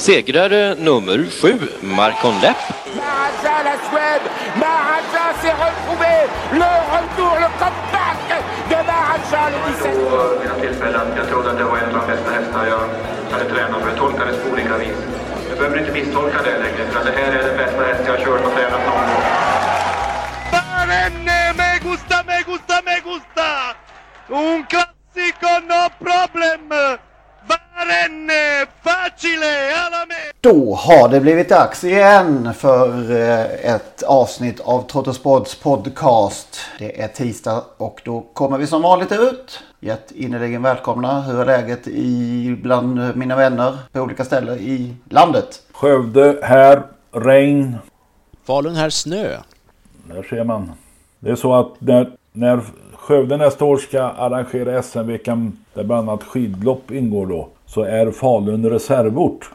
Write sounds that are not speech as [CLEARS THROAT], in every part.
Segrare nummer sju, Marcon Lepp. Maharaja, la Suède, Maharaja s'est retrouvé, le retour, le comeback de Maharaja le 17 vid något tillfälle att jag trodde att det var en av de bästa hästar jag hade tränat för jag tolkades på olika vis. Jag behöver inte misstolka det längre för det här är den bästa häst jag har kört och tränat någon gång. Barenne, me gusta, me gusta, me gusta! Un classico, no problem! Barenne, facile, alla me! Då har det blivit dags igen för eh, ett avsnitt av Trottosports podcast. Det är tisdag och då kommer vi som vanligt ut. Hjärtinnerligen välkomna. Hur är läget i, bland mina vänner på olika ställen i landet? Skövde här, regn. Falun här, snö. Där ser man. Det är så att när, när Skövde nästa år ska arrangera SM-veckan där bland annat skidlopp ingår då. Så är Falun reservort.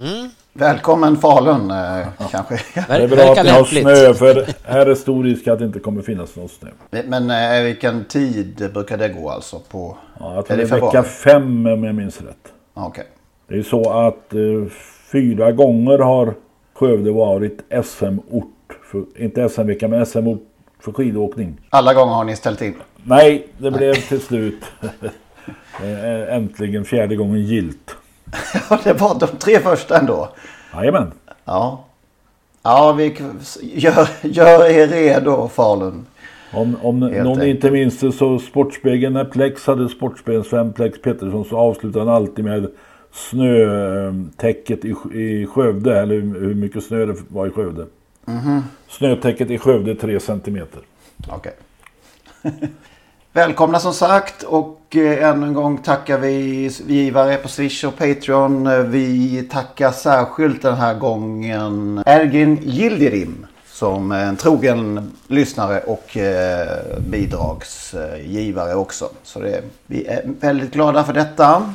Mm. Välkommen Falun eh, kanske. Det är bra att ni har snö för här är stor risk att det inte kommer finnas någon snö. Men eh, vilken tid brukar det gå alltså? På, ja, jag tror det är vecka fem om jag minns rätt. Okay. Det är så att eh, fyra gånger har Skövde varit SM-ort. Inte SM-vecka men SM-ort för skidåkning. Alla gånger har ni ställt in? Nej, det blev till slut [LAUGHS] äntligen fjärde gången gilt. Ja, det var de tre första ändå. Jajamän. Ja. Ja, vi gör, gör er redo Falun. Om, om någon inte minns det så Sportspegeln när Plex hade Sportspegeln Sven Plex Pettersson så avslutade han alltid med snötäcket i, i Skövde. Eller hur mycket snö det var i Skövde. Mm -hmm. Snötäcket i Skövde 3 centimeter. Okej. Okay. [LAUGHS] Välkomna som sagt och eh, ännu en gång tackar vi givare på Swish och Patreon. Vi tackar särskilt den här gången Ergin Yildirim som en trogen lyssnare och eh, bidragsgivare också. Så det, vi är väldigt glada för detta.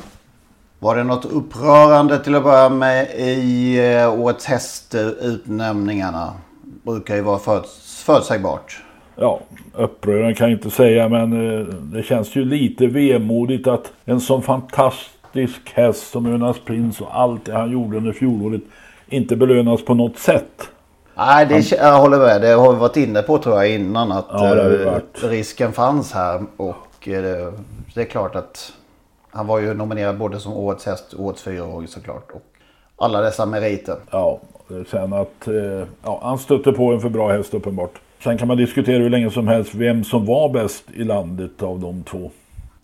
Var det något upprörande till att börja med i eh, årets hästutnämningarna? Brukar ju vara förutsägbart. Ja, upprörande kan jag inte säga men eh, det känns ju lite vemodigt att en sån fantastisk häst som Önas Prins och allt det han gjorde under fjolåret inte belönas på något sätt. Nej, det, han... jag håller med. Det har vi varit inne på tror jag innan att ja, eh, risken fanns här. Och eh, det, är klart att han var ju nominerad både som årets häst och årets fyraåring såklart. Och alla dessa meriter. Ja, sen att ja, han stötte på en för bra häst uppenbart. Sen kan man diskutera hur länge som helst vem som var bäst i landet av de två.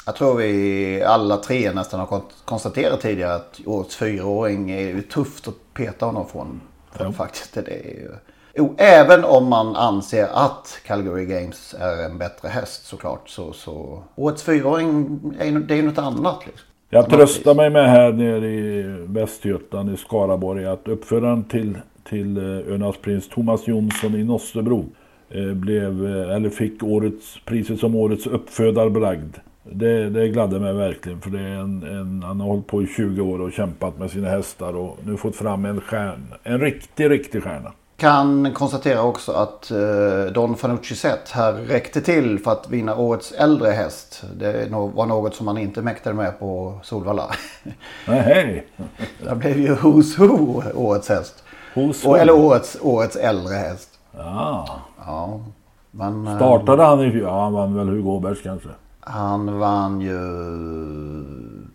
Jag tror vi alla tre nästan har konstaterat tidigare att årets fyraåring är ju tufft att peta honom från. Ja. Faktiskt, det är ju... Jo, även om man anser att Calgary Games är en bättre häst såklart. Så, så... Årets fyraåring är, det är ju något annat. Liksom. Jag tröstar mig med här nere i Västergötland i Skaraborg att uppföraren till, till eh, Önas prins Thomas Jonsson i Nossebro blev, eh, eller fick årets, priset som årets uppfödarbragd. Det, det gladde mig verkligen för det är en, en, han har hållit på i 20 år och kämpat med sina hästar och nu fått fram en stjärna. En riktig, riktig stjärna. Kan konstatera också att eh, Don Fanucci Zet här räckte till för att vinna årets äldre häst. Det var något som man inte mäktade med på Solvalla. [LAUGHS] Nej. [LAUGHS] Det blev ju Who's Who årets häst. Who's Who? Eller årets, årets äldre häst. Ja. Ja. Men, Startade han i fjol? Ja, han vann väl Hugo Åbergs kanske? Han vann ju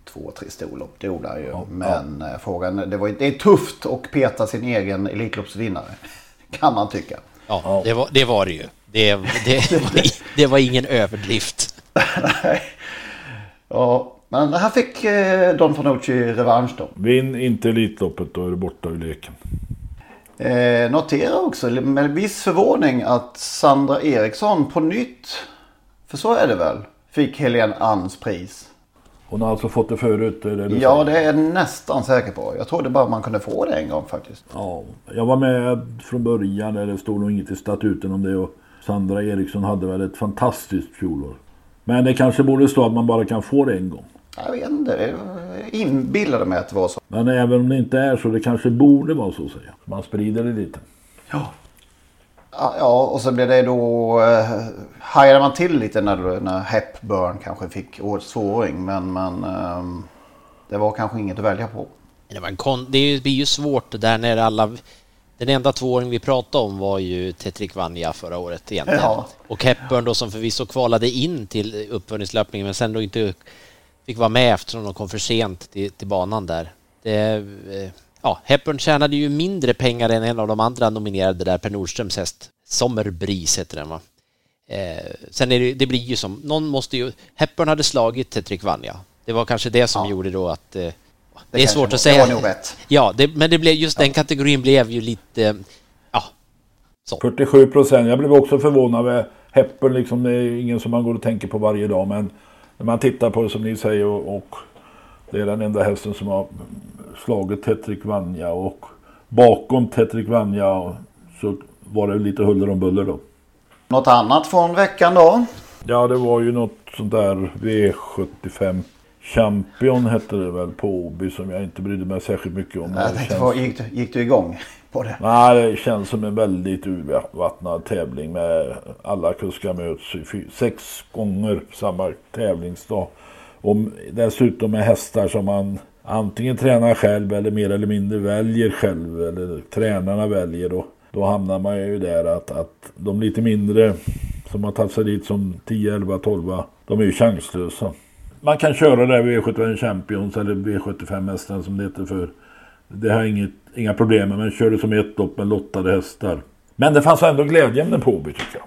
två, tre storlopp. Det gjorde han ju. Ja, Men ja. frågan, det, var, det är tufft att peta sin egen Elitloppsvinnare. [LAUGHS] Kan man tycka. Ja, Det, var, det var det ju. Det, [LAUGHS] det, var, det var ingen överdrift. Nej. Ja, men här fick eh, Don Fanucci revansch då. Vinn inte Elitloppet, då är du borta ur leken. Eh, notera också med viss förvåning att Sandra Eriksson på nytt, för så är det väl, fick Helene Anns pris. Hon har alltså fått det förut? Det Ja, säger? det är jag nästan säker på. Jag trodde bara man kunde få det en gång faktiskt. Ja, jag var med från början. Där det stod nog inget i statuten om det. Och Sandra Eriksson hade väl ett fantastiskt fjolår. Men det kanske borde stå att man bara kan få det en gång. Jag vet inte, jag inbillade mig att det var så. Men även om det inte är så, det kanske borde vara så att säga. Man sprider det lite. Ja. Ja, och så blev det då... Eh, hajade man till lite när, när Hepburn kanske fick årets tvååring. Men, men ehm, det var kanske inget att välja på. Det, var en kon- det är ju- blir ju svårt det där när alla... Den enda tvååring vi pratade om var ju Tetrik Vanja förra året egentligen. Ja. Och Hepburn då som förvisso kvalade in till uppföljningslöpningen men sen då inte fick vara med eftersom de kom för sent till, till banan där. Det, eh, ja, Hepburn tjänade ju mindre pengar än en av de andra nominerade där, Per Nordströms häst. Sommerbris heter den va? Eh, sen är det, det blir ju som, någon måste ju... Hepburn hade slagit Tetrik Vanja. Det var kanske det som gjorde då att... Eh, det, är kanske svårt att säga. det var nog rätt. Ja, det, men det blev, just den kategorin blev ju lite... Ja, 47 procent. Jag blev också förvånad med Hepburn. Liksom, det är ingen som man går och tänker på varje dag. Men när man tittar på det som ni säger och, och det är den enda hästen som har slagit Tetrik Vanja. Och bakom Tetrik Vanja så var det lite huller om buller då. Något annat från veckan då? Ja, det var ju något sånt där V75 Champion hette det väl på Åby som jag inte brydde mig särskilt mycket om. Jag Det vad, gick, gick du igång på det? Nej, det känns som en väldigt urvattnad tävling med alla kuskar möts sex gånger samma tävlingsdag. Och dessutom med hästar som man antingen tränar själv eller mer eller mindre väljer själv eller tränarna väljer. Och då hamnar man ju där att, att de lite mindre som har tagit sig dit som 10, 11, 12 de är ju chanslösa. Man kan köra där V75 Champions eller V75 mästaren som det heter för det har jag inget, inga problem med, men körde som ett lopp med lottade hästar. Men det fanns ändå glädjeämnen på Åby tycker jag.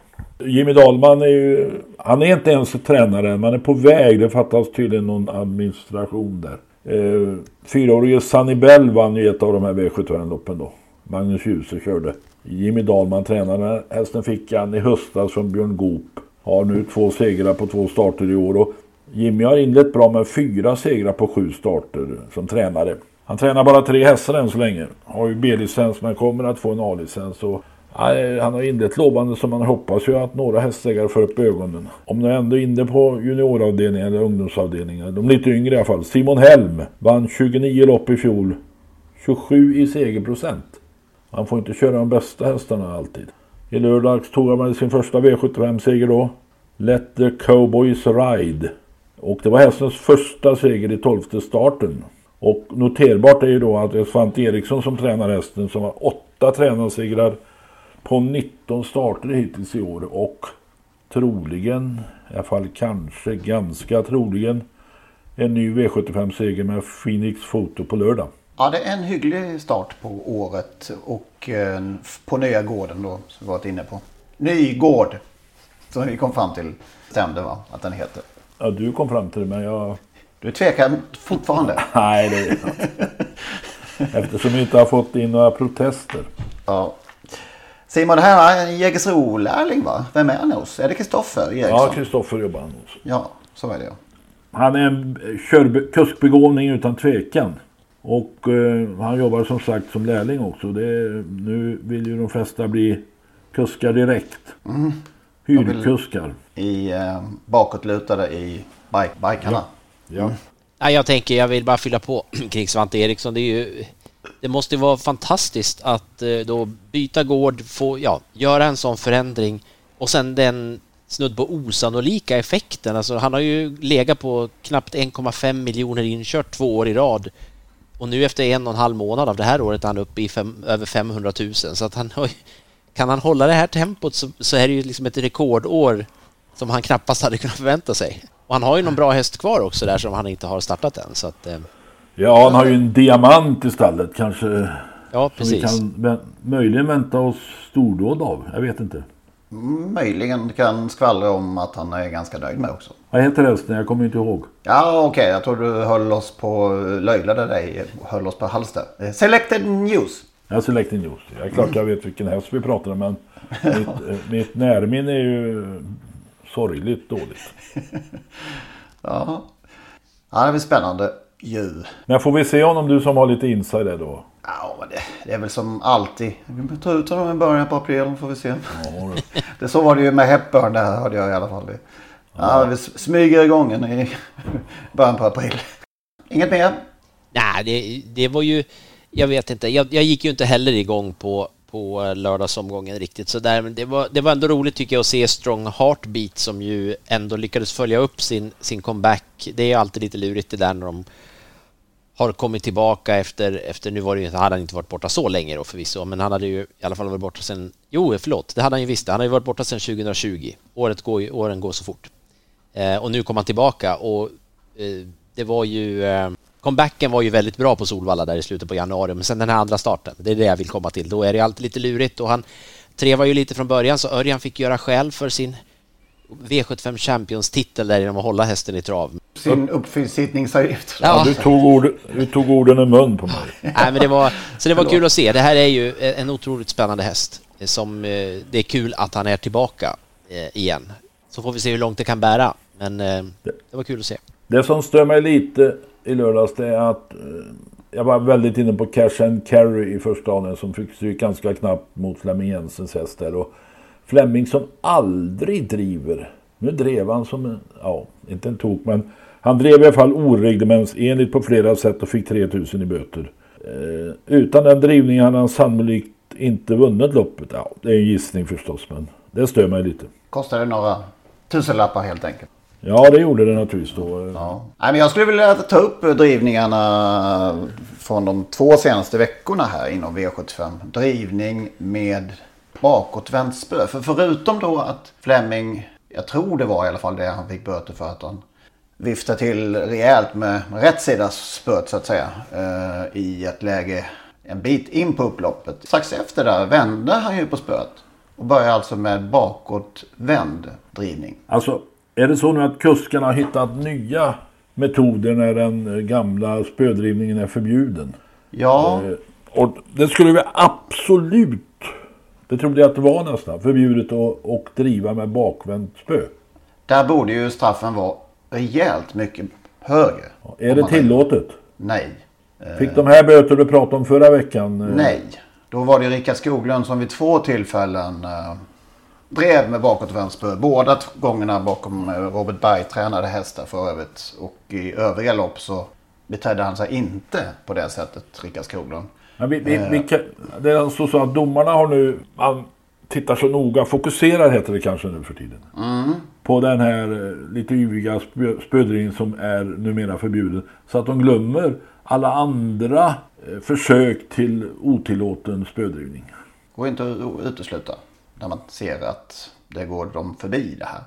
Jimmy Dahlman är ju, han är inte ens tränare än, man är på väg. Det fattas tydligen någon administration där. Eh, fyraårige Sunny Bell vann ju ett av de här V71-loppen då. Magnus Djuse körde. Jimmy Dahlman tränade. Hästen fick han i höstas från Björn Goop. Har nu två segrar på två starter i år. Och Jimmy har inlett bra med fyra segrar på sju starter som tränare. Han tränar bara tre hästar än så länge. Har ju B-licens men kommer att få en A-licens. Och, nej, han har inlett lovande så man hoppas ju att några hästägare får upp ögonen. Om du ändå är inne på junioravdelningen eller ungdomsavdelningen. De lite yngre i alla fall. Simon Helm vann 29 lopp i fjol. 27 i segerprocent. Han får inte köra de bästa hästarna alltid. I lördags tog han väl sin första V75-seger då. Let the Cowboys Ride. Och det var hästens första seger i tolfte starten. Och noterbart är ju då att det är Svante Eriksson som tränar hästen som har åtta tränarsegrar på 19 starter hittills i år. Och troligen, i alla fall kanske ganska troligen, en ny V75-seger med Phoenix Foto på lördag. Ja, det är en hygglig start på året och eh, på nya gården då som vi varit inne på. Nygård som vi kom fram till stämde va? Att den heter. Ja, du kom fram till det men jag... Du tvekar fortfarande? [LAUGHS] Nej, det är inte. Eftersom vi inte har fått in några protester. Ja. Simon, det här är en Jägersro-lärling va? Vem är han hos? Är det Kristoffer Eriksson? Ja, Kristoffer jobbar han hos. Ja, så är det ja. Han är en kuskbegåvning utan tvekan. Och eh, han jobbar som sagt som lärling också. Det är, nu vill ju de flesta bli kuskar direkt. Mm. Hyrkuskar. I eh, bakåtlutade i bike, bikarna. Ja. Mm. Nej, jag tänker, jag vill bara fylla på [CLEARS THROAT] kring Svante Eriksson. Det, är ju, det måste ju vara fantastiskt att eh, då byta gård, få, ja, göra en sån förändring och sen den snudd på osannolika effekten. Alltså, han har ju legat på knappt 1,5 miljoner inkört två år i rad. Och nu efter en och en halv månad av det här året är han uppe i fem, över 500 000. Så att han har, kan han hålla det här tempot så, så är det ju liksom ett rekordår som han knappast hade kunnat förvänta sig. Och han har ju någon bra häst kvar också där som han inte har startat än. Så att, eh, ja, han har ju en diamant i stallet. Kanske Ja, Som vi precis. kan möjligen vänta oss stordåd av. Jag vet inte. Möjligen kan skvallra om att han är ganska nöjd med också. Vad heter hästen? Jag kommer inte ihåg. Ja, okej. Jag tror du höll oss på, löjlade dig, höll oss på halster. Eh, Selected News. Jag Selecting News. Jag är klart jag vet vilken häst vi pratar om men mitt, eh, mitt närminne är ju sorgligt dåligt. [LAUGHS] Ja. ja, det blir spännande ju. Men får vi se honom du som har lite inside där då? Ja, men det, det är väl som alltid. Vi får ta ut honom i början på april får vi se. [LAUGHS] det, så var det ju med Hepburn där hörde jag i alla fall. Ja, vi smyger igång i [LAUGHS] början på april. Inget mer? Nej, det, det var ju... Jag vet inte. Jag, jag gick ju inte heller igång på, på eh, lördagsomgången riktigt så där, men det var, det var ändå roligt tycker jag att se Strong Heartbeat som ju ändå lyckades följa upp sin, sin comeback. Det är alltid lite lurigt det där när de har kommit tillbaka efter, efter nu var det ju, hade han inte varit borta så länge då förvisso, men han hade ju i alla fall varit borta sen, jo förlåt, det hade han ju visst, han hade ju varit borta sedan 2020. Året går ju, åren går så fort. Eh, och nu kom han tillbaka och eh, det var ju, eh, comebacken var ju väldigt bra på Solvalla där i slutet på januari, men sen den här andra starten, det är det jag vill komma till, då är det alltid lite lurigt och han trevar ju lite från början så Örjan fick göra skäl för sin V75 Champions-titel där genom att hålla hästen i trav. Sin uppfinningsavgift. Ja. Du, tog ord, du tog orden i mun på mig. [LAUGHS] Nej, men det var, så det var kul att se. Det här är ju en otroligt spännande häst. Som, eh, det är kul att han är tillbaka eh, igen. Så får vi se hur långt det kan bära. Men eh, det var kul att se. Det som stör mig lite i lördags det är att eh, jag var väldigt inne på Cash and Carry i första dagen som fick stryk ganska knappt mot Flemming Jensens häst där. Och Flemming som aldrig driver. Nu drev han som en, ja, inte en tok men han drev i alla fall oreglementsenligt på flera sätt och fick 3000 i böter. Eh, utan den drivningen hade han sannolikt inte vunnit loppet. Ja, det är en gissning förstås men det stör mig lite. Kostade några tusenlappar helt enkelt. Ja, det gjorde det naturligtvis då. Ja. Nej, men jag skulle vilja ta upp drivningarna från de två senaste veckorna här inom V75. Drivning med bakåtvänt spö. För förutom då att Fleming, jag tror det var i alla fall det han fick böter för att han viftade till rejält med rätt sidas spöet så att säga. eh, I ett läge en bit in på upploppet. Strax efter där vände han ju på spöet. Och började alltså med bakåtvänd drivning. Alltså, är det så nu att kuskarna har hittat nya metoder när den gamla spödrivningen är förbjuden? Ja. Eh, och det skulle vi absolut, det trodde jag att det var nästan, förbjudet att och driva med bakvänt spö. Där borde ju straffen vara rejält mycket högre. Är det tillåtet? Nej. Fick de här böter du pratade om förra veckan? eh, Nej. Då var det Rickard Skoglund som vid två tillfällen eh, drev med bakåtvänt spö. Båda gångerna bakom eh, Robert Berg tränade hästar för övrigt. Och i övriga lopp så betedde han sig inte på det sättet, Rickard Skoglund. Men vi, vi, Eh. vi kan, det är alltså så att domarna har nu, man tittar så noga, fokuserar heter det kanske nu för tiden. Mm. På den här eh, lite yviga spö, spödrivningen som är numera förbjuden. Så att de glömmer alla andra eh, försök till otillåten spödrivning. Går inte att utesluta när man ser att det går dem förbi det här.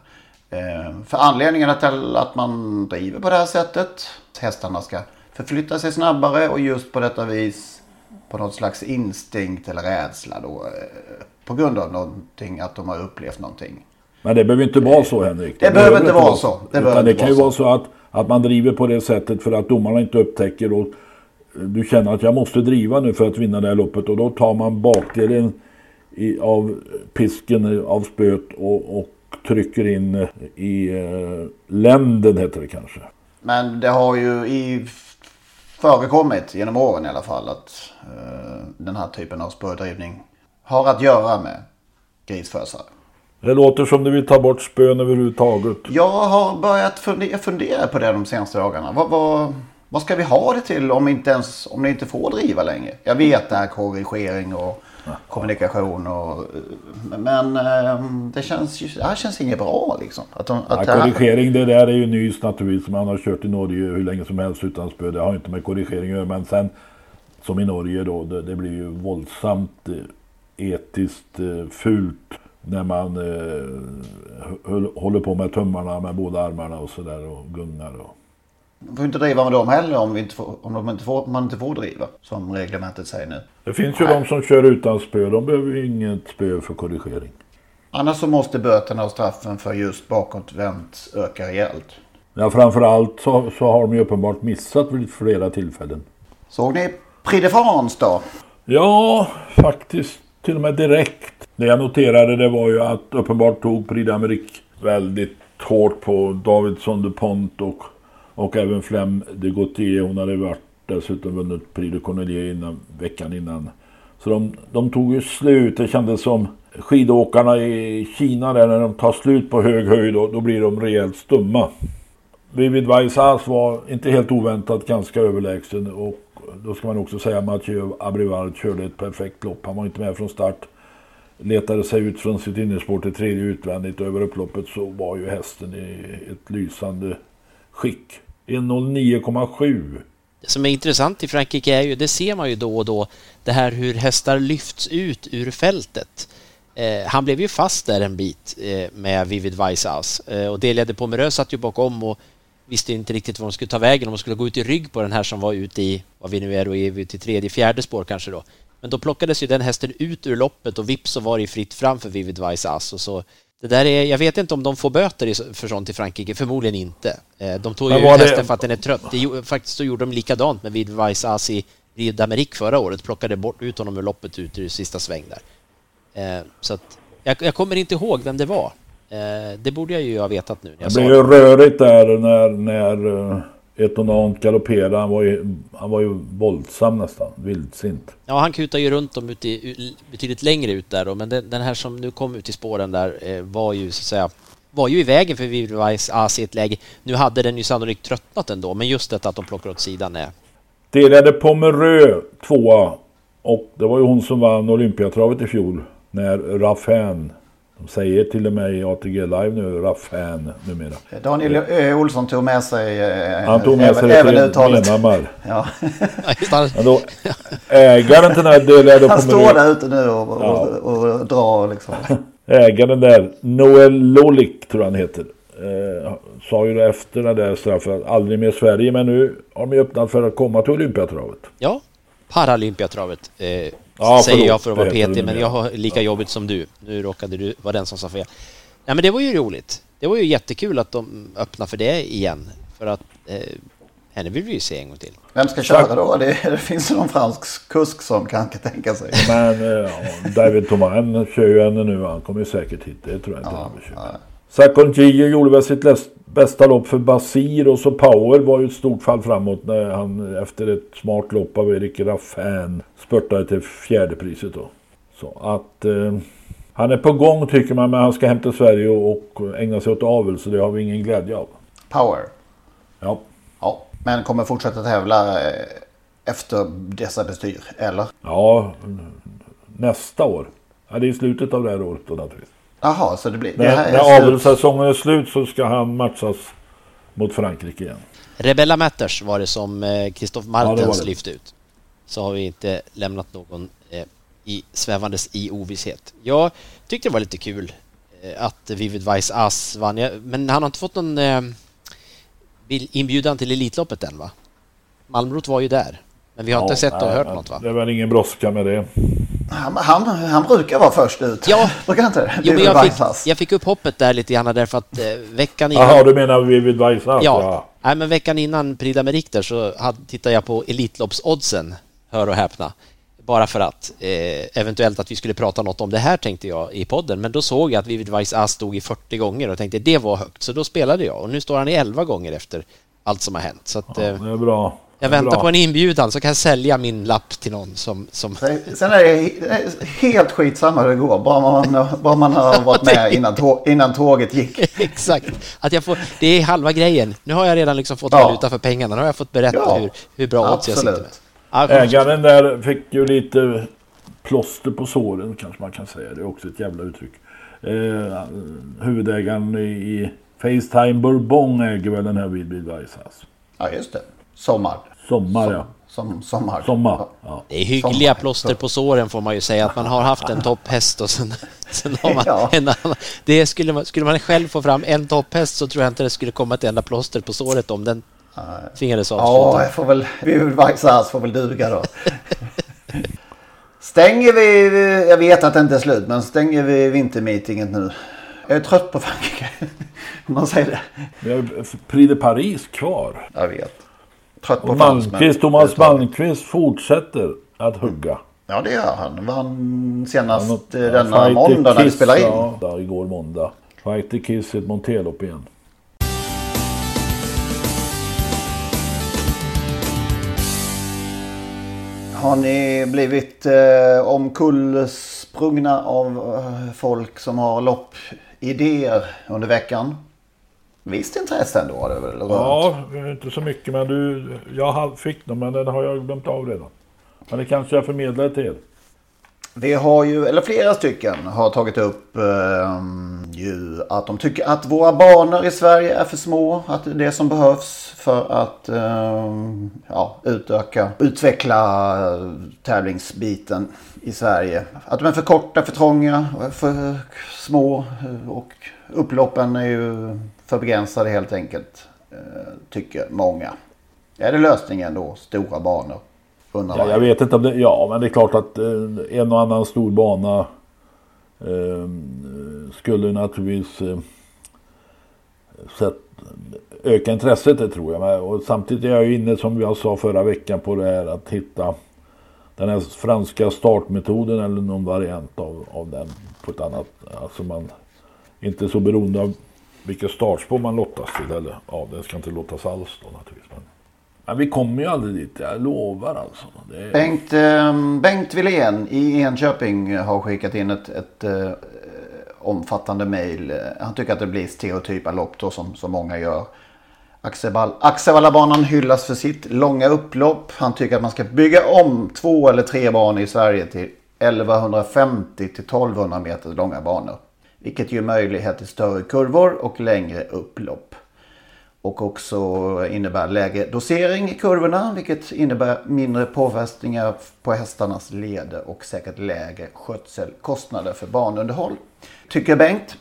Eh, För anledningarna till att man driver på det här sättet. Hästarna ska förflytta sig snabbare och just på detta vis på något slags instinkt eller rädsla då. eh, På grund av någonting, att de har upplevt någonting. Men det behöver inte vara så Henrik. Det behöver inte vara så. Det Det, utan det kan ju vara så att, att man driver på det sättet för att domarna inte upptäcker och eh, du känner att jag måste driva nu för att vinna det här loppet och då tar man bakdelen i, av pisken av spöet och, och trycker in i eh, länden heter det kanske. Men det har ju i förekommit genom åren i alla fall att eh, den här typen av spördrivning har att göra med grisfösare. Det låter som du vill ta bort spön överhuvudtaget. Jag har börjat fundera, fundera på det de senaste dagarna. Vad, vad, vad ska vi ha det till om, inte ens, om ni inte får driva längre? Jag vet det här korrigering och kommunikation och... Men eh, det känns, ju- det här känns inget bra liksom. Att de, att Ja, korrigering det där är ju nys naturligtvis. Man har kört i Norge hur länge som helst utan spö. Det har inte med korrigering att göra. Men sen som i Norge då. Det, det blir ju våldsamt eh, etiskt eh, fult. När man eh, håller på med tummarna med båda armarna och sådär och gungar. Och. De får inte driva med dem heller om, vi inte får, om de inte får, man inte får driva. Som reglementet säger nu. Det finns ju de som kör utan spö. De behöver inget spö för korrigering. Annars så måste böterna och straffen för just bakåtvänt öka rejält. Ja, framförallt så, så har de ju uppenbart missat vid flera tillfällen. Såg ni Prix de France då? Ja, faktiskt till och med direkt. Det jag noterade det var ju att uppenbart tog Prix d'Amérique väldigt hårt på Davidson DuPont och, och även Flem de Gautier. Hon hade varit dessutom vunnit Prix de Cornelier innan, veckan innan. Så de, de tog ju slut. Det kändes som skidåkarna i Kina där när de tar slut på hög höjd då, då blir de rejält stumma. Vivid Vaisas var inte helt oväntat ganska överlägsen och då ska man också säga att Mathieu Abrivard körde ett perfekt lopp. Han var inte med från start. Letade sig ut från sitt innerspår till tredje utvändigt. Över upploppet så var ju hästen i ett lysande skick. 1.09,7. Det som är intressant i Frankrike är ju, det ser man ju då och då, det här hur hästar lyfts ut ur fältet. Eh, han blev ju fast där en bit eh, med Vivid Weisshaus eh, och Delia Pomereux satt ju bakom och visste inte riktigt var de skulle ta vägen, om de skulle gå ut i rygg på den här som var ute i, vad vi nu är då, i till tredje, fjärde spår kanske då. Men då plockades ju den hästen ut ur loppet och vips så var det fritt fram för Vivid Weisshaus och så det där är, jag vet inte om de får böter för sånt i Frankrike, förmodligen inte. Eh, de tog ju ut hästen för att den är trött. Det, faktiskt så gjorde de likadant med Vivid Vaisas i Rio d'Amérique förra året, plockade bort ut honom ur loppet ut i sista sväng där. Eh, så att, jag, jag, kommer inte ihåg vem det var. Eh, det borde jag ju ha vetat nu. det blev ju rörigt där när, när eh, Etonant galopperade. Han var, ju, han var ju våldsam nästan, vildsint. Ja, han kutade ju runt dem ut i, betydligt längre ut där då, men den, den här som nu kom ut i spåren där var ju så att säga var ju i vägen för Vivivice AC i ett läge. Nu hade den ju sannolikt tröttnat ändå, men just detta att de plockar åt sidan är... Delade Pomerö tvåa och det var ju hon som vann Olympiatravet i fjol när Raffan de säger till och med i ATG Live nu, Raffan numera. Daniel eh, Olsson tog med sig eh, Han tog med sig även, det till Menhammar. Ja. [LAUGHS] Men då, ägaren till den här delade Han står där ute nu och, och, ja. och, och drar liksom. [LAUGHS] Ägaren där, Noel Lolik tror han heter. Eh, sa ju det efter det där straffet, aldrig mer Sverige. Men nu har de öppnat för att komma till Olympiatravet. Ja, Paralympiatravet. Eh, Ja, säger jag för att vara PT, men jag har lika jobbigt som du. Nu råkade du vara den som sa fel. Nej, men det var ju roligt. Det var ju jättekul att de öppnar för det igen. För att eh, henne vill vi ju se en gång till. Vem ska köra då? Det, det finns någon fransk kusk som kan tänka sig. Men ja, David Thomas kör ju henne nu. Han kommer ju säkert hit. Det tror jag inte ja, han bekymrar. Sakon Gio gjorde väl sitt bästa lopp för Basir och så Power var ju ett stort fall framåt när han efter ett smart lopp av Erik Raffan spurtade till fjärde priset då. Så att eh, han är på gång tycker man men han ska hem till Sverige och, och ägna sig åt avel så det har vi ingen glädje av. Power? Ja. Ja, men kommer fortsätta tävla eh, efter dessa bestyr, eller? Ja, nästa år. Ja, det är i slutet av det här året då naturligtvis. Jaha, så det blir... När, det när avelssäsongen är slut så ska han matchas mot Frankrike igen. Rebella Matters var det som Christoph eh, Martens ja, lyfte ut. Så har vi inte lämnat någon eh, i, svävandes i ovisshet. Jag tyckte det var lite kul eh, att Vivid Weiss Ass vann. Men han har inte fått någon eh, inbjudan till Elitloppet än va? Malmrot var ju där. Men vi har ja, inte sett och hört något va? Det är väl ingen brådska med det. Han, han, han, brukar vara först ut. Ja, [LAUGHS] brukar inte jo, men jag, fick, jag fick upp hoppet där lite grann därför att eh, veckan innan... Jaha, du menar Vivid Weissas? Ja. ja. Nej, men veckan innan Prix d'Amérique där så hade, tittade jag på Elitloppsoddsen, hör och häpna. Bara för att eh, eventuellt att vi skulle prata något om det här tänkte jag i podden. Men då såg jag att Vivid Weiss stod i 40 gånger och tänkte det var högt. Så då spelade jag och nu står han i 11 gånger efter allt som har hänt. Så att, ja, eh, det är bra. Jag väntar Bra. på en inbjudan så kan jag sälja min lapp till någon som... som... Sen är det helt skitsamma hur det går, bara man, bara man har [LAUGHS] varit med innan, tåg, innan tåget gick. [LAUGHS] Exakt, att jag får, det är halva grejen. Nu har jag redan liksom fått ja. valuta för pengarna, nu har jag fått berätta ja. hur, hur bra odds jag sitter med. Ja, Ägaren där fick ju lite plåster på såren kanske man kan säga. Det är också ett jävla uttryck. Eh, huvudägaren i Facetime Bourbon äger väl den här Vid Weisshaus. Ja just det. Sommar. Sommar ja. Som, sommar. Sommar. Ja. Det är hyggliga sommar. plåster på såren får man ju säga. Att man har haft en topphäst och sen, sen har man ja. en annan. Det skulle, man, skulle man själv få fram en topphäst så tror jag inte det skulle komma ett enda plåster på såret om den tvingades Ja, avsluta. jag får väl, vi Vaxas får väl duga då. Stänger vi, jag vet att det inte är slut, men stänger vi vintermeetinget nu? Jag är trött på Frankrike. [LAUGHS] Om man säger det. Vi har Prix de Paris kvar. Jag vet. Trött på. Malmqvist, Thomas överhuvudtaget. Malmqvist fortsätter att hugga. Ja, det gör han. Vann senast Han- eh, denna Fight måndag när vi spelar in. Ja, ja, igår måndag. Fight the Kiss i ett Montelopp igen. Har ni blivit eh, omkullsprungna av eh, folk som har loppidéer under veckan? Visst intresse ändå rört? Ja, inte så mycket men du, jag fick dem men den har jag glömt av redan. Men det kanske jag förmedlar till er. Vi har ju, eller flera stycken har tagit upp eh, ju att de tycker att våra banor i Sverige är för små. Att det är det som behövs för att eh, ja, utöka, utveckla eh, tävlingsbiten i Sverige. Att de är för korta, för trånga, för små och upploppen är ju för begränsade helt enkelt. Eh, tycker många. Är det lösningen då? Stora banor? Ja, jag vet inte om det, ja men det är klart att eh, en och annan stor bana eh, skulle naturligtvis eh, sätt, öka intresset det tror jag. Men, och samtidigt är jag ju inne som jag sa förra veckan på det här att hitta den här franska startmetoden eller någon variant av, av den på ett annat. Alltså man inte så beroende av vilket startspår man lottas till. Eller ja, det ska inte lottas alls då naturligtvis. Men, men vi kommer ju aldrig dit, jag lovar alltså. Det är, Bengt, eh, Bengt Wilén i Enköping har skickat in ett, ett eh, omfattande mejl. Han tycker att det blir stereotypa lopp då som, som många gör. Axevallabanan hyllas för sitt långa upplopp. Han tycker att man ska bygga om två eller tre banor i Sverige till 1150 till 1200 meter långa banor. Vilket ger möjlighet till större kurvor och längre upplopp. Och också innebär lägre dosering i kurvorna vilket innebär mindre påfrestningar på hästarnas leder och säkert lägre skötselkostnader för banunderhåll. Tycker Bengt.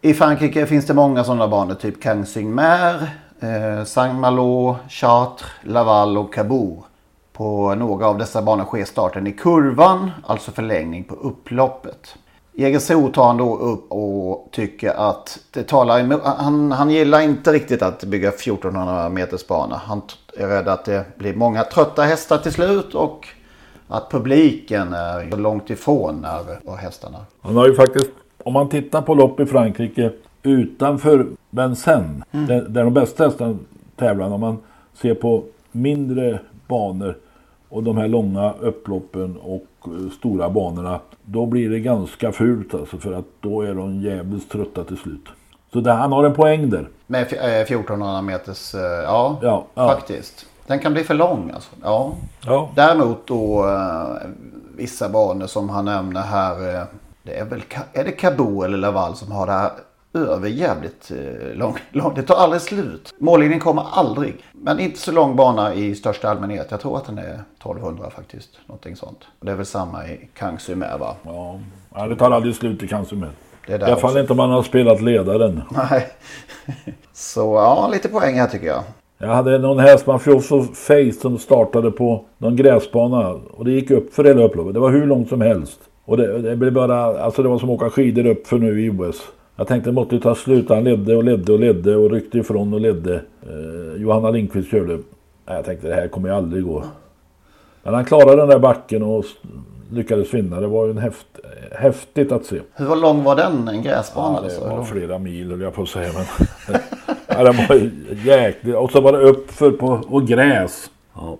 I Frankrike finns det många sådana banor typ Cansigmer, eh, Saint-Malo, Chartres, Laval och Cabourg. På några av dessa banor sker starten i kurvan, alltså förlängning på upploppet. Jägersro tar han då upp och tycker att det talar emot, han, han gillar inte riktigt att bygga 1400 meters bana. Han är rädd att det blir många trötta hästar till slut och att publiken är långt ifrån när, hästarna. Han har ju faktiskt, om man tittar på lopp i Frankrike utanför Vincennes, där, där de bästa hästarna tävlar, om man ser på mindre banor och de här långa upploppen och eh, stora banorna, då blir det ganska fult alltså för att då är de jävligt trötta till slut. Så där, han har en poäng där. Med f- eh, 1400 meters, eh, ja, Ja, ja. faktiskt. Den kan bli för lång alltså. Ja. Ja. Däremot då vissa banor som han nämner här. Det är väl är det Cabo eller Laval som har det här över jävligt eh, lång, [LAUGHS] lång. Det tar aldrig slut. Mållinjen kommer aldrig. Men inte så lång bana i största allmänhet. Jag tror att den är 1200 faktiskt. Någonting sånt. Och det är väl samma i Kangsumer va? Ja, ja det tar aldrig slut i är I alla fall inte om man har spelat ledaren. [LAUGHS] Nej. Så ja, lite poäng här tycker jag. Jag hade någon häst, Mafioso Face, som startade på någon gräsbana. Och det gick upp för hela upploppet. Det var hur långt som helst. Och det, det blev bara, alltså det var som att åka skidor upp för nu i OS. Jag tänkte det måste ju ta slut. Han ledde och ledde och ledde och ryckte ifrån och ledde. Eh, Johanna Lindqvist körde. Nej, jag tänkte det här kommer ju aldrig gå. Men han klarade den där backen och lyckades vinna. Det var ju en häft, häftigt att se. Hur lång var den? En gräsbana? Ja, alltså? det var Eller? flera mil höll jag på att säga. Men... [LAUGHS] ja, det var jäkligt. Och så var det uppför på och gräs. Ja.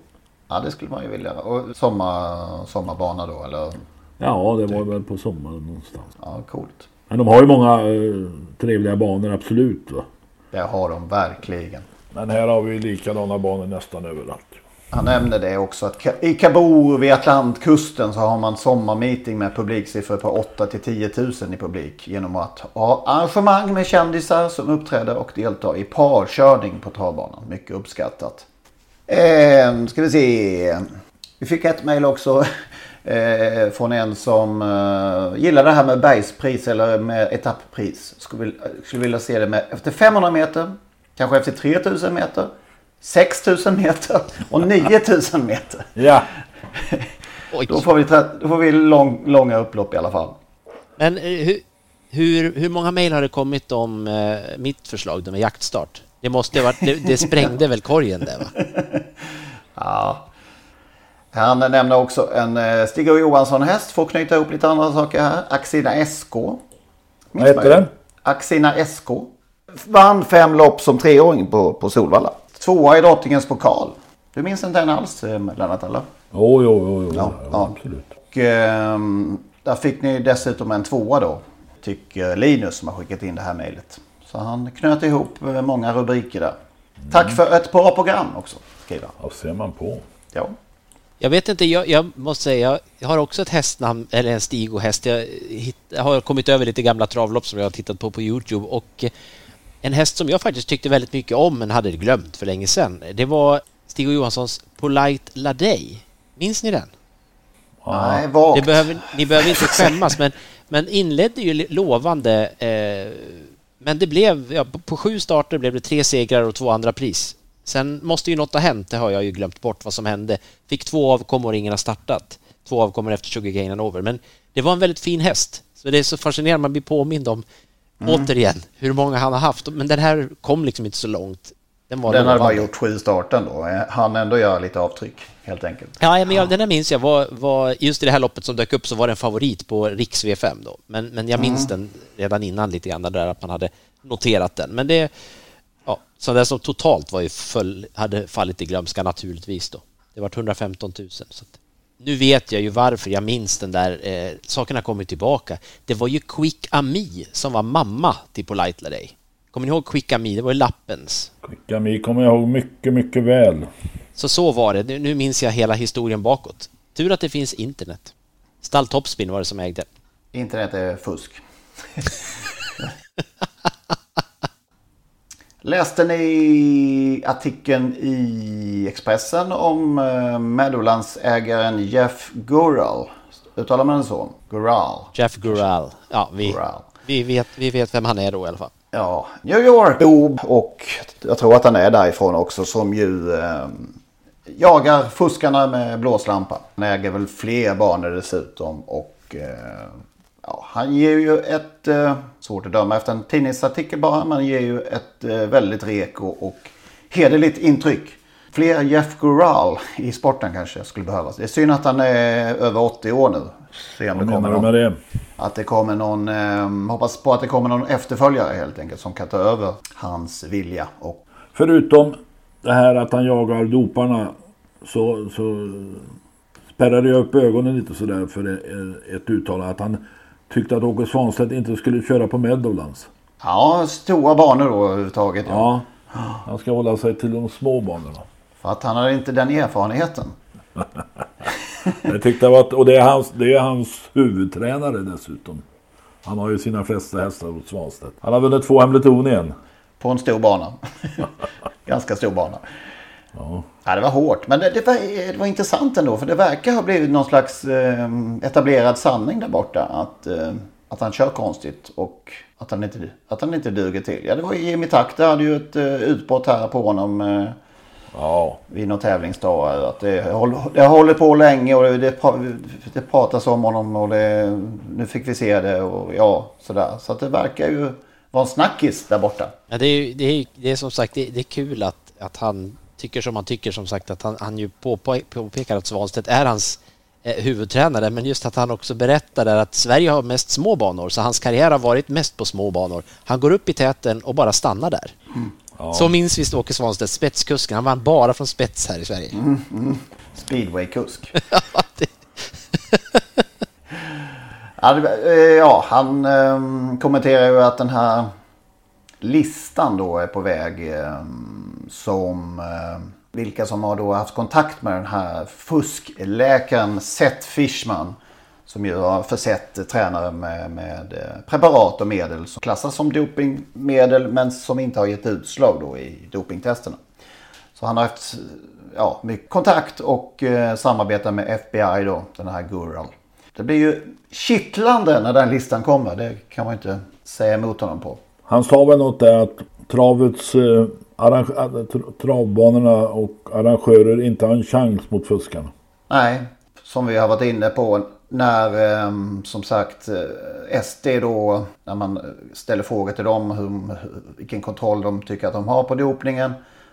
Ja, det skulle man ju vilja. Och sommar, sommarbana då eller? ja, det var väl på sommaren någonstans. Ja, coolt. Men de har ju många eh, trevliga banor, absolut. Va? Det har de verkligen. Men här har vi likadana banor nästan överallt. Han nämnde det också att i Cabo vid Atlantkusten så har man sommarmeeting med publiksiffror på 8 till 10 000 i publik. Genom att ha arrangemang med kändisar som uppträder och deltar i parkörning på travbanan. Mycket uppskattat. Eh, ska vi se. Vi fick ett mejl också. Eh, från en som eh, gillar det här med bergspris eller med etapppris. Skulle, skulle vilja se det med efter 500 meter, kanske efter 3000 meter 6000 meter och 9000 meter. [LAUGHS] Ja. Då får vi, då får vi lång, långa upplopp i alla fall. Men eh, hur, hur, hur många mejl har det kommit om eh, mitt förslag med jaktstart? Det måste varit, det, det sprängde väl korgen där va? [LAUGHS] ja. Han nämner också en eh, Stig och Johansson-häst för att knyta ihop lite andra saker här. Axina SK. Vad heter den? Axina SK. Vann fem lopp som treåring på, på Solvalla. Tvåa i Drottningens pokal. Du minns inte den alls eh, Lennart eller? Jo, jo, jo, jo. Ja, ja, absolut. Och, eh, där fick ni dessutom en tvåa då. Tycker Linus som har skickat in det här mejlet. Så han knöt ihop eh, många rubriker där. Tack för ett bra program också, skriver. Ja, ser man på. Ja. Jag vet inte, jag, jag måste säga, jag har också ett hästnamn, eller en Stigo-häst. Jag, hitt, jag har kommit över lite gamla travlopp som jag har tittat på på Youtube och eh, en häst som jag faktiskt tyckte väldigt mycket om men hade glömt för länge sedan. Det var Stig och Johanssons Polite Ladej. Minns ni den? Nej, vagt. Det behöver, ni behöver inte [LAUGHS] skämmas men, men inledde ju lovande eh, men det blev, ja, på sju starter blev det tre segrar och två andra pris. Sen måste ju något ha hänt, det har jag ju glömt bort vad som hände. Fick två avkommor och ingen har startat. Två avkommor efter Sugar Over. Men det var en väldigt fin häst. Så det är så fascinerande, man blir påmind om mm. återigen hur många han har haft. Men den här kom liksom inte så långt. Den, var den hade bara gjort sju starten då. Han ändå gör lite avtryck helt enkelt. Ja, men jag, den här minns jag var, var, just i det här loppet som dök upp så var det en favorit på Riks V5 då. Men, men jag minns mm. den redan innan lite grann där att man hade noterat den. Men det, så det som totalt var ju full, hade fallit i glömska naturligtvis då. Det var 115 000. Så att, nu vet jag ju varför jag minns den där, eh, sakerna kommer tillbaka. Det var ju Quick Ami som var mamma till Polite Lady. Kommer ni ihåg Quick Ami? Det var ju lappens. Quick Ami kommer jag ihåg mycket, mycket väl. Så så var det. Nu, nu minns jag hela historien bakåt. Tur att det finns internet. Stall Topspin var det som ägde. Internet är fusk. [LAUGHS] Läste ni artikeln i Expressen om eh, Meadowlands-ägaren Jeff Gural? Uttalar man den så? Gural? Jeff Gural. Ja, vi, Gural. Vi, vet, vi vet vem han är då i alla fall. Ja, New York Bob och jag tror att han är därifrån också som ju eh, jagar fuskarna med blåslampa. Han äger väl fler banor dessutom och eh, ja, han ger ju ett, eh, svårt att döma efter en tidningsartikel bara, men ger ju ett eh, väldigt reko och hederligt intryck. Fler Jeff Gural i sporten kanske skulle behövas. Det är synd att han är över 80 år nu. Se om Vad det kommer någon, med det? Att det kommer någon, eh, hoppas på att det kommer någon efterföljare helt enkelt som kan ta över hans vilja. Och... Förutom det här att han jagar doparna så, så spärrade jag upp ögonen lite sådär för ett uttalande att han tyckte att Åke Svanstedt inte skulle köra på Meadowlands. Ja, stora banor då överhuvudtaget. Ja. ja, han ska hålla sig till de små banorna. För att han har inte den erfarenheten. [LAUGHS] jag tyckte att, och det är, hans, det är hans huvudtränare dessutom. Han har ju sina flesta hästar hos Svanstedt. Han har vunnit två Hemleton igen. På en stor bana. [LAUGHS] Ganska stor bana. Ja. ja, det var hårt. Men det, det, var, det var intressant ändå. För det verkar ha blivit någon slags eh, etablerad sanning där borta. Att, eh, att han kör konstigt och att han, inte, att han inte duger till. Ja, det var Jimmy Takter hade ju ett eh, utbrott här på honom. Eh, ja. Vid någon tävlingsdag. Att det, det har hållit på länge och det, det, det pratas om honom. Och det, nu fick vi se det och ja, sådär. Så att det verkar ju vara en snackis där borta. Ja, det, är, det, är, det är som sagt det, det är kul att, att han tycker som han tycker som sagt att han, han ju påpekar att Svanstedt är hans eh, huvudtränare men just att han också berättar att Sverige har mest små banor så hans karriär har varit mest på små banor. Han går upp i täten och bara stannar där. Mm. Ja. Så minns visst Åke Svanstedt, spetskusken. Han vann bara från spets här i Sverige. Mm, mm. Speedwaykusk. [LAUGHS] ja, [LAUGHS] eh, ja, han um, kommenterar ju att den här listan då är på väg. Som eh, vilka som har då haft kontakt med den här fuskläkaren Seth Fishman. Som ju har försett tränare med, med eh, preparat och medel som klassas som dopingmedel men som inte har gett utslag då i dopingtesterna. Så han har haft ja, mycket kontakt och eh, samarbetat med FBI då, den här Gural. Det blir ju kittlande när den listan kommer. Det kan man inte säga emot honom på. Han sa väl något där att travets eh, travbanorna och arrangörer inte har en chans mot fuskarna. Nej, som vi har varit inne på när ehm, som sagt eh, SD då när man ställer frågor till dem hur, vilken kontroll de tycker att de har på dopningen.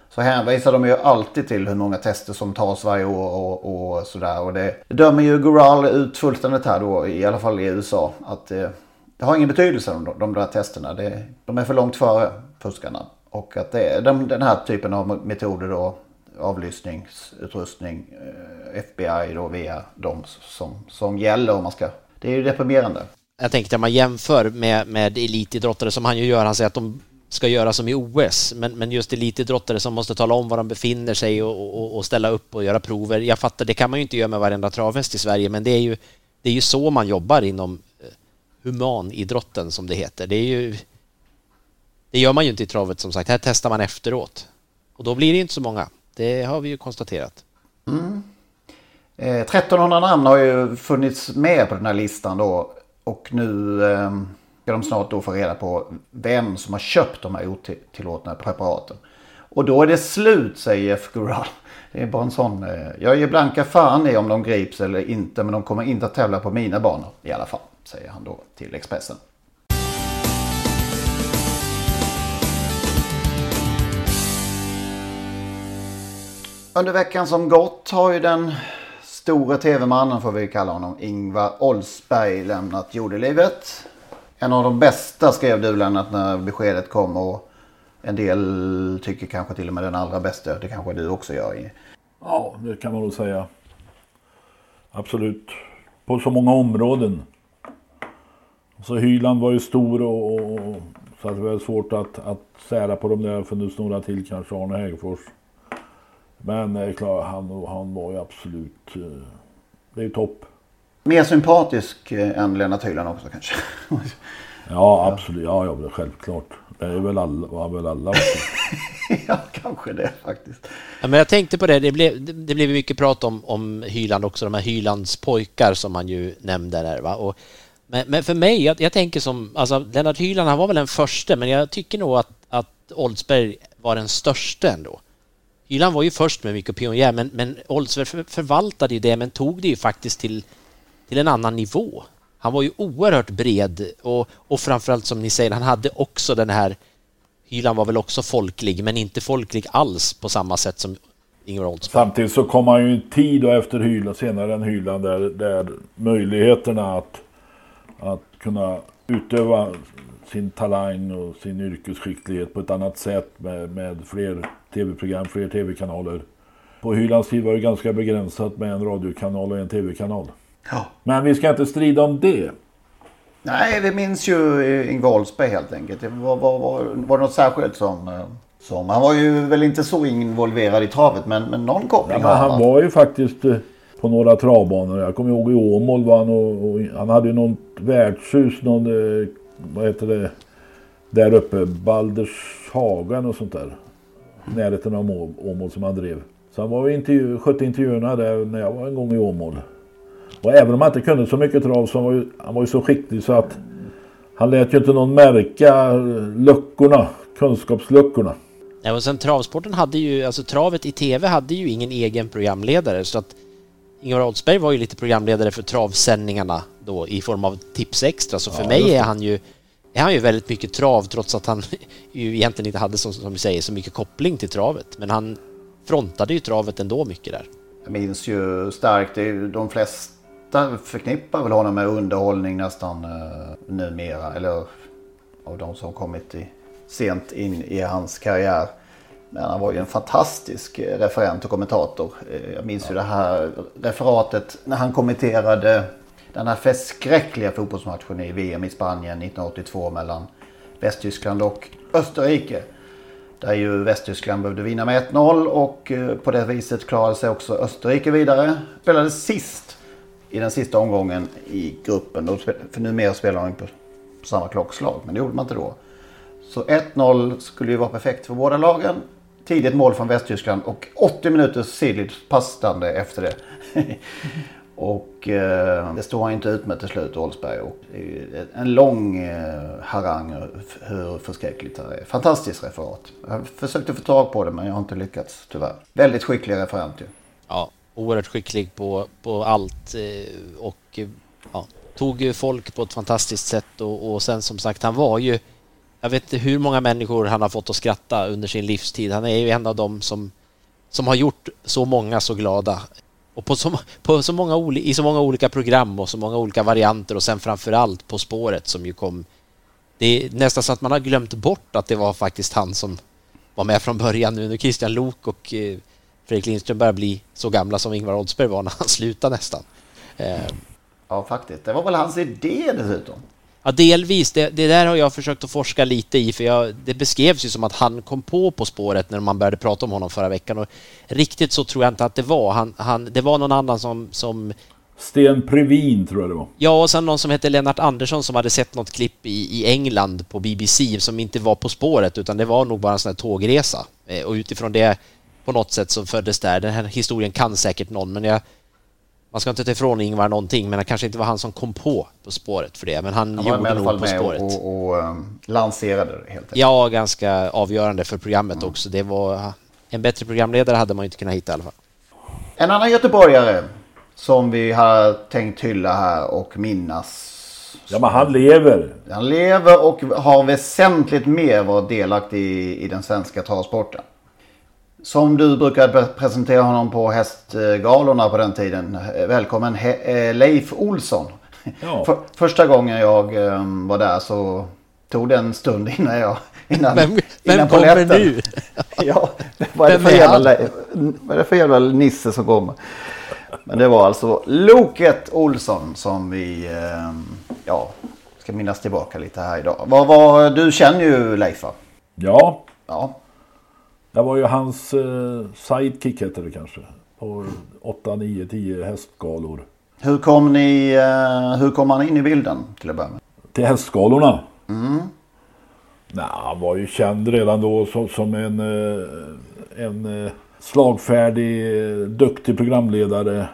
Så hänvisar de ju alltid till hur många tester som tas varje år och, och sådär. Och det, dömer ju Goral ut fullständigt här då, i alla fall i USA. Att eh, det har ingen betydelse de, de där testerna. Det, de är för långt före fuskarna. Och att det är de, den här typen av metoder då, avlyssningsutrustning, eh, FBI då via de som, som gäller om man ska. Det är ju deprimerande. Jag tänkte att man jämför med, med elitidrottare som han ju gör, han säger att de ska göra som i OS, men, men just elitidrottare som måste tala om var de befinner sig och, och, och, ställa upp och göra prover. Jag fattar, det kan man ju inte göra med varenda travhäst i Sverige, men det är ju, det är ju så man jobbar inom humanidrotten som det heter. Det är ju det gör man ju inte i travet som sagt. Här testar man efteråt. Och då blir det inte så många. Det har vi ju konstaterat. Mm. Eh, 1300 namn har ju funnits med på den här listan då. Och nu eh, ska de snart då få reda på vem som har köpt de här otillåtna preparaten. Och då är det slut säger Jeff Gural. Det är bara en sån. Eh, jag ger blanka fan i om de grips eller inte. Men de kommer inte att tävla på mina banor i alla fall. Säger han då till Expressen. Under veckan som gått har ju den store tv-mannen, får vi kalla honom, Ingvar Oldsberg lämnat jordelivet. En av de bästa skrev du Lennart när beskedet kom och en del tycker kanske till och med den allra bästa. Det kanske du också gör. Ja, det kan man nog säga. Absolut. På så många områden. Så Hyland var ju stor och, och så att det var svårt att, att sära på dem där. Funnits några till kanske, Arne Hägerfors. Men det är klart, han, han var ju absolut... Eh, det är ju topp. Mer sympatisk eh, än Lennart Hyland också kanske? [LAUGHS] ja, absolut. Ja, ja, självklart. Det är väl alla, var väl alla också. [LAUGHS] ja, kanske det faktiskt. Ja, men jag tänkte på det, det blev, det blev mycket prat om, om Hyland också, de här Hylands pojkar som man ju nämnde där. Va? Och, men, men för mig, jag, jag, tänker som, alltså Lennart Hyland, han var väl den första, men jag tycker nog att, att Oldsberg var den största ändå. Hyland var ju först med mycket pionjär, men, men Oldsberg förvaltade ju det, men tog det ju faktiskt till, till en annan nivå. Han var ju oerhört bred och, och framförallt som ni säger, han hade också den här Hyland var väl också folklig, men inte folklig alls på samma sätt som Ingvar Oldsberg. Samtidigt så kom han ju en tid och efter Hyland, senare än Hyland, där, där möjligheterna att, att kunna utöva sin talang och sin yrkesskicklighet på ett annat sätt med, med fler tv-program, fler tv-kanaler. På Hylands tid var det ganska begränsat med en radiokanal och en tv-kanal. Ja. Men vi ska inte strida om det. Nej, vi minns ju Ingvar Oldsberg helt enkelt. Var, var, var, var det något särskilt som, eh, som... Han var ju väl inte så involverad i travet men, men någon koppling ja, han. Han var ju faktiskt eh, på några travbanor. Jag kommer ihåg i Åmål var han och, och han hade ju något värdshus, någon, eh, vad heter det, där uppe, Baldershagen och sånt där närheten av Åmål som han drev. Så han var intervju, skötte intervjuerna där när jag var en gång i Åmål. Och även om han inte kunde så mycket trav så var ju, han var ju så skicklig så att han lät ju inte någon märka luckorna, kunskapsluckorna. Ja, och sen travsporten hade ju, alltså travet i tv hade ju ingen egen programledare så att Ingvar Oldsberg var ju lite programledare för travsändningarna då i form av tips extra så för ja, mig är han ju är han ju väldigt mycket trav trots att han [LAUGHS] ju egentligen inte hade som, som vi säger så mycket koppling till travet. Men han frontade ju travet ändå mycket där. Jag minns ju starkt, de flesta förknippar väl honom med underhållning nästan uh, numera. Eller av de som kommit i, sent in i hans karriär. Men han var ju en fantastisk eh, referent och kommentator. Eh, jag minns ja. ju det här referatet när han kommenterade den här förskräckliga fotbollsmatchen i VM i Spanien 1982 mellan Västtyskland och Österrike. Där ju Västtyskland behövde vinna med 1-0 och eh, på det viset klarade sig också Österrike vidare. Spelade sist i den sista omgången i gruppen. För numera spelar de på samma klockslag, men det gjorde man inte då. Så 1-0 skulle ju vara perfekt för båda lagen. Tidigt mål från Västtyskland och 80 minuters sidligt passande efter det. [LAUGHS] Och eh, det står han inte ut med till slut, Olsberg. Och en lång eh, harang hur förskräckligt det är. Fantastiskt referat. Jag försökte få tag på det men jag har inte lyckats tyvärr. Väldigt skicklig referent ju. Ja, oerhört skicklig på, på allt eh, och ja, tog folk på ett fantastiskt sätt och, och sen som sagt han var ju jag vet inte hur många människor han har fått att skratta under sin livstid. Han är ju en av dem som, som har gjort så många så glada. Och på så, på så många, i så många olika program och så många olika varianter och sen framför allt På spåret som ju kom. Det är nästan så att man har glömt bort att det var faktiskt han som var med från början nu när Christian Lok och eh, Fredrik Lindström börjar bli så gamla som Ingvar Oldsberg var när han slutade nästan. Eh, ja, faktiskt. Det var väl hans idé dessutom. Ja, delvis. Det, det, där har jag försökt att forska lite i för jag, det beskrevs ju som att han kom på På spåret när man började prata om honom förra veckan och riktigt så tror jag inte att det var. Han, han, det var någon annan som, som Sten Previn tror jag det var. Ja, och sen någon som hette Lennart Andersson som hade sett något klipp i, i England på BBC som inte var På spåret utan det var nog bara en sån här tågresa. Eh, och utifrån det på något sätt så föddes där. Den här historien kan säkert någon men jag man ska inte ta ifrån Ingvar någonting, men det kanske inte var han som kom på På spåret för det. Men han, han gjorde nog På spåret. Och, och, och um, lanserade det helt enkelt. Ja, ganska avgörande för programmet mm. också. Det var en bättre programledare hade man inte kunnat hitta i alla fall. En annan göteborgare som vi har tänkt hylla här och minnas. Ja, men han lever. Han lever och har väsentligt mer varit delaktig i, i den svenska travsporten. Som du brukade presentera honom på hästgalorna på den tiden. Välkommen He Leif Olsson. Ja. [LAUGHS] För, första gången jag um, var där så tog det en stund innan jag... Innan, vem vem innan kommer nu? [LAUGHS] ja, vad är, det för jävla, vad är det för jävla nisse som kommer? Men det var alltså Loket Olsson som vi um, ja, ska minnas tillbaka lite här idag. Vad, vad, du känner ju Leif va? Ja. Ja. Det var ju hans eh, sidekick heter det kanske. På 8, 9, 10 hästgalor. Hur kom, ni, eh, hur kom han in i bilden till att börja med? Till hästgalorna? Mm. Nej, han var ju känd redan då som, som en, eh, en eh, slagfärdig, duktig programledare.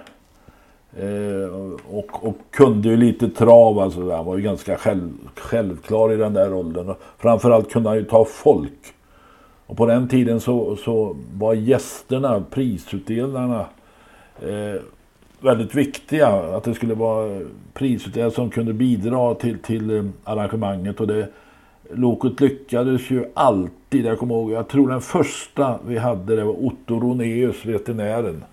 Eh, och, och, kunde ju lite trav. Alltså, han var ju ganska själv, självklar i den där rollen. Framförallt kunde han ju ta folk. Och på den tiden så, så var gästerna, prisutdelarna, eh, väldigt viktiga. Att det skulle vara prisutdelare som kunde bidra till, till eh, arrangemanget. Och det, Loket lyckades ju alltid. Jag kommer ihåg, jag tror den första vi hade det var Otto Roneus, veterinären.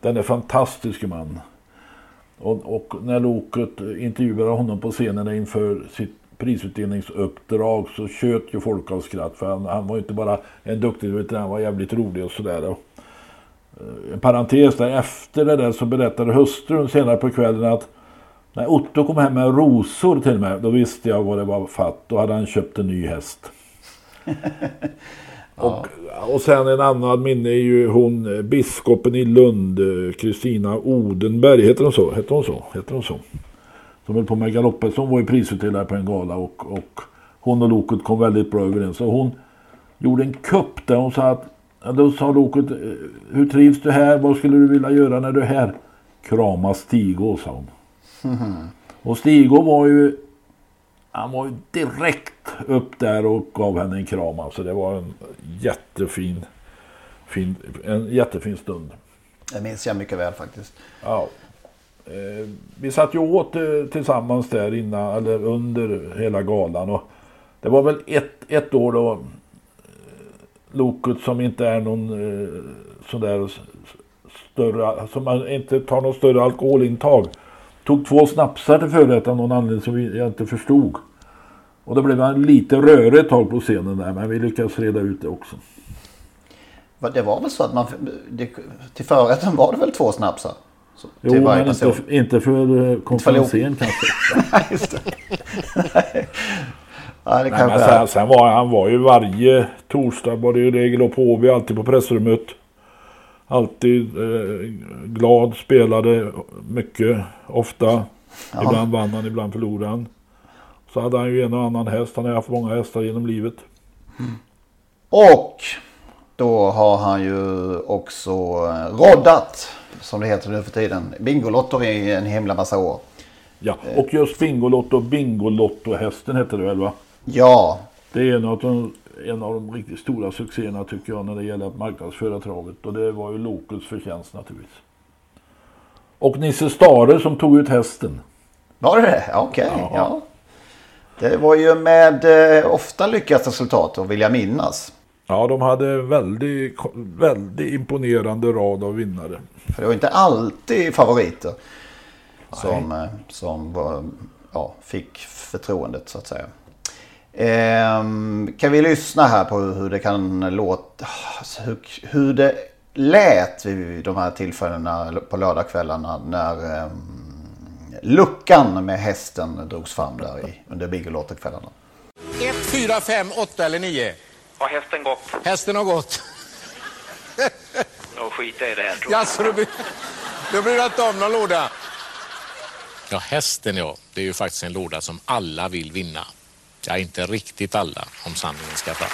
Den är fantastisk man. Och, och när Loket intervjuade honom på scenen inför sitt prisutdelningsuppdrag så köt ju folk av skratt. För han, han var ju inte bara en duktig veterinär, han var jävligt rolig och sådär. Eh, en parentes där, efter det där så berättade hustrun senare på kvällen att när Otto kom hem med rosor till mig, då visste jag vad det var fatt. Då hade han köpt en ny häst. [LAUGHS] och, och sen en annan minne är ju hon, eh, biskopen i Lund, eh, Kristina Odenberg, heter hon så? Heter hon så? Heter hon så? Som höll på med galoppet som var ju prisutdelare på en gala och, och hon och Loket kom väldigt bra överens. Och hon gjorde en kupp där hon sa att då sa Loket, eh, hur trivs du här? Vad skulle du vilja göra när du är här? Krama Stigå, sa hon. Mm. Och Stigå var ju han var ju direkt upp där och gav henne en kram. Alltså det var en jättefin fin, en jättefin stund. Det minns jag mycket väl faktiskt. Ja. Eh, vi satt ju åt eh, tillsammans där innan, eller under hela galan. Och det var väl ett, ett år då eh, Loket som inte är någon eh, sådär större, som inte tar någon större alkoholintag. Tog två snapsar till förrätt av någon anledning som jag inte förstod. Och då blev han lite rörig ett tag på scenen där men vi lyckades reda ut det också. Det var väl så att man, det, till förrätten var det väl två snapsar? Jo, men inte, inte för konferensen kanske. [LAUGHS] Nej, det Nej, men sen, sen, var han var ju varje torsdag var det i regel och på vi alltid på pressrummet. Alltid eh, glad, spelade mycket, ofta. Ja. Ibland vann han, ibland förlorade han. Så hade han ju en och annan häst. Han har haft många hästar genom livet. Mm. Och då har han ju också eh, roddat som det heter nu för tiden. Bingolottor i en himla massa år. Ja, och just Bingolotto, Bingolotto-hästen heter det väl va? Ja. Det är en av, de, en av de riktigt stora succéerna tycker jag när det gäller att marknadsföra travet. Och det var ju Lokus förtjänst naturligtvis. Och Nisse Stare som tog ut hästen. Var det det? Okej, okay, ja. Det var ju med eh, ofta lyckat resultat och vill jag minnas. Ja, de hade väldigt, väldigt imponerande rad av vinnare. För det var inte alltid favoriter som, eh, som var, ja, fick förtroendet så att säga. Ehm, kan vi lyssna här på hur det kan låta, hur, hur det lät vid de här tillfällena på lördagskvällarna när um, luckan med hästen drogs fram där i, under Bigolotto-kvällarna. 1, 4, 5, 8 eller 9? Har hästen gått? Hästen har gått. Då skiter jag i det här tror jag. Jaså, då bryr, då bryr du inte om någon låda? Ja, hästen ja. Det är ju faktiskt en låda som alla vill vinna. Ja, inte riktigt alla, om sanningen ska fram.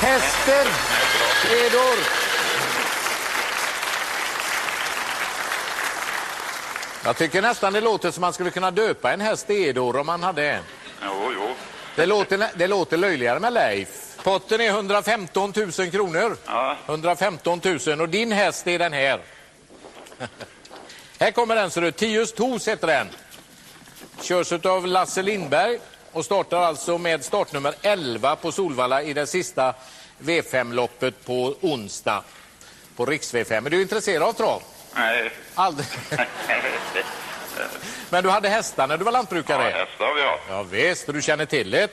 Hästen! Edor! Jag tycker nästan det låter som man skulle kunna döpa en häst Edor om man hade en. Jo, jo. Det låter, det låter löjligare med Leif. Potten är 115 000 kronor. Ja. 115 000 och din häst är den här. här kommer den ser du. Tius Tos heter den. Körs av Lasse Lindberg och startar alltså med startnummer 11 på Solvalla i det sista V5-loppet på onsdag på riks V5. Är du intresserad av trav? Nej. Aldrig. [LAUGHS] Men du hade hästar när du var lantbrukare? Ja, hästar haft. Ja, visst, du känner till det.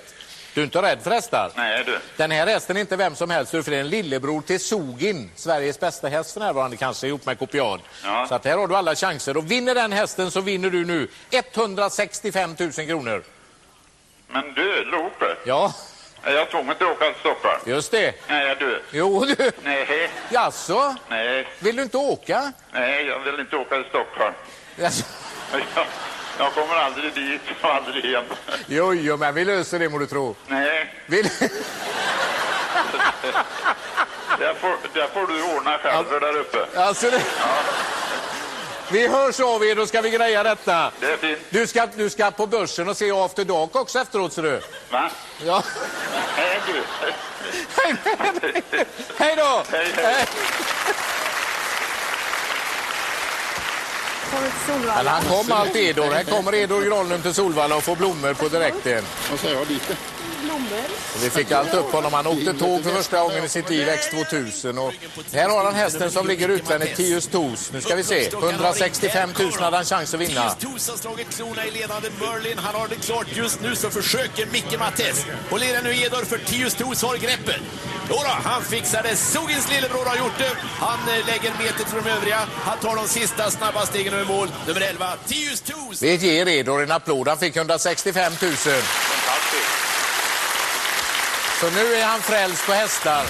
Du är inte rädd för hästar? Nej, du. Den här hästen är inte vem som helst, för det är en lillebror till Sogin, Sveriges bästa häst för närvarande kanske, ihop med Kopian. Ja. Så att här har du alla chanser. Och vinner den hästen så vinner du nu 165 000 kronor. Men du, Lope. Ja. Jag tvungen att åka till Stockholm? Just det. Nej, du. Jo, du. Nej. Jaså? Nej. Vill du inte åka? Nej, jag vill inte åka till Stockholm. Jaså? Jag, jag kommer aldrig dit och aldrig hem. Jo, jo, men vi löser det må du tro. Nej. Vill... det, får, det får du ordna själv för där uppe. Alltså, det... Vi hörs av er, då ska vi greja detta. Det är fint. Du ska, du ska på börsen och se After Dark också efteråt, ser du. Va? Ja. Hej du. Hej då! Hej, hej. Men han kom allt Edor. Här kommer Edor Granlund till Solvalla och får blommor på direkten. Vad säger jag? Och vi fick allt upp honom. Han åkte tåg för första gången i sitt liv, X2000. Och här har han hästen som ligger utvändigt, Tius Tos. Nu ska vi se. 165 000 hade han chans att vinna. Tos har slagit klorna i ledande Merlin. Han har det klart just nu så försöker Micke Mattes. Och leder nu Edor för Tius Tos har greppet. Jodå, han fixar det. Sogins lillebror har gjort det. Han eh, lägger metet för de övriga. Han tar de sista snabba stegen över mål. Nummer 11, Tius Tos. Vi ger Edor en applåd. Han fick 165 000. Fantastiskt. Så nu är han frälst på hästar.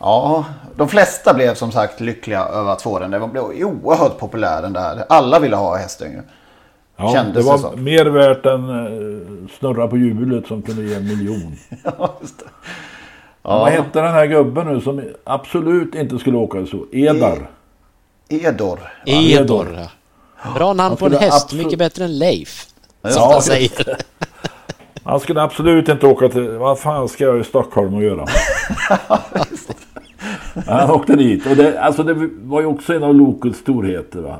Ja, de flesta blev som sagt lyckliga över att få den. Den blev oerhört populär den där. Alla ville ha hästen ju. Ja, Kändes det var det så. mer värt än eh, snurra på hjulet som kunde ge en miljon. [LAUGHS] ja, just det. Ja. Vad hette den här gubben nu som absolut inte skulle åka så? Edar. Edor. Edor. ja. Bra namn Han på en häst. Mycket bättre än Leif. Ja, Som man säger. Han skulle absolut inte åka till... Vad fan ska jag i Stockholm och göra? [LAUGHS] Han åkte dit. Och det, alltså det var ju också en av Lokets storheter. Va?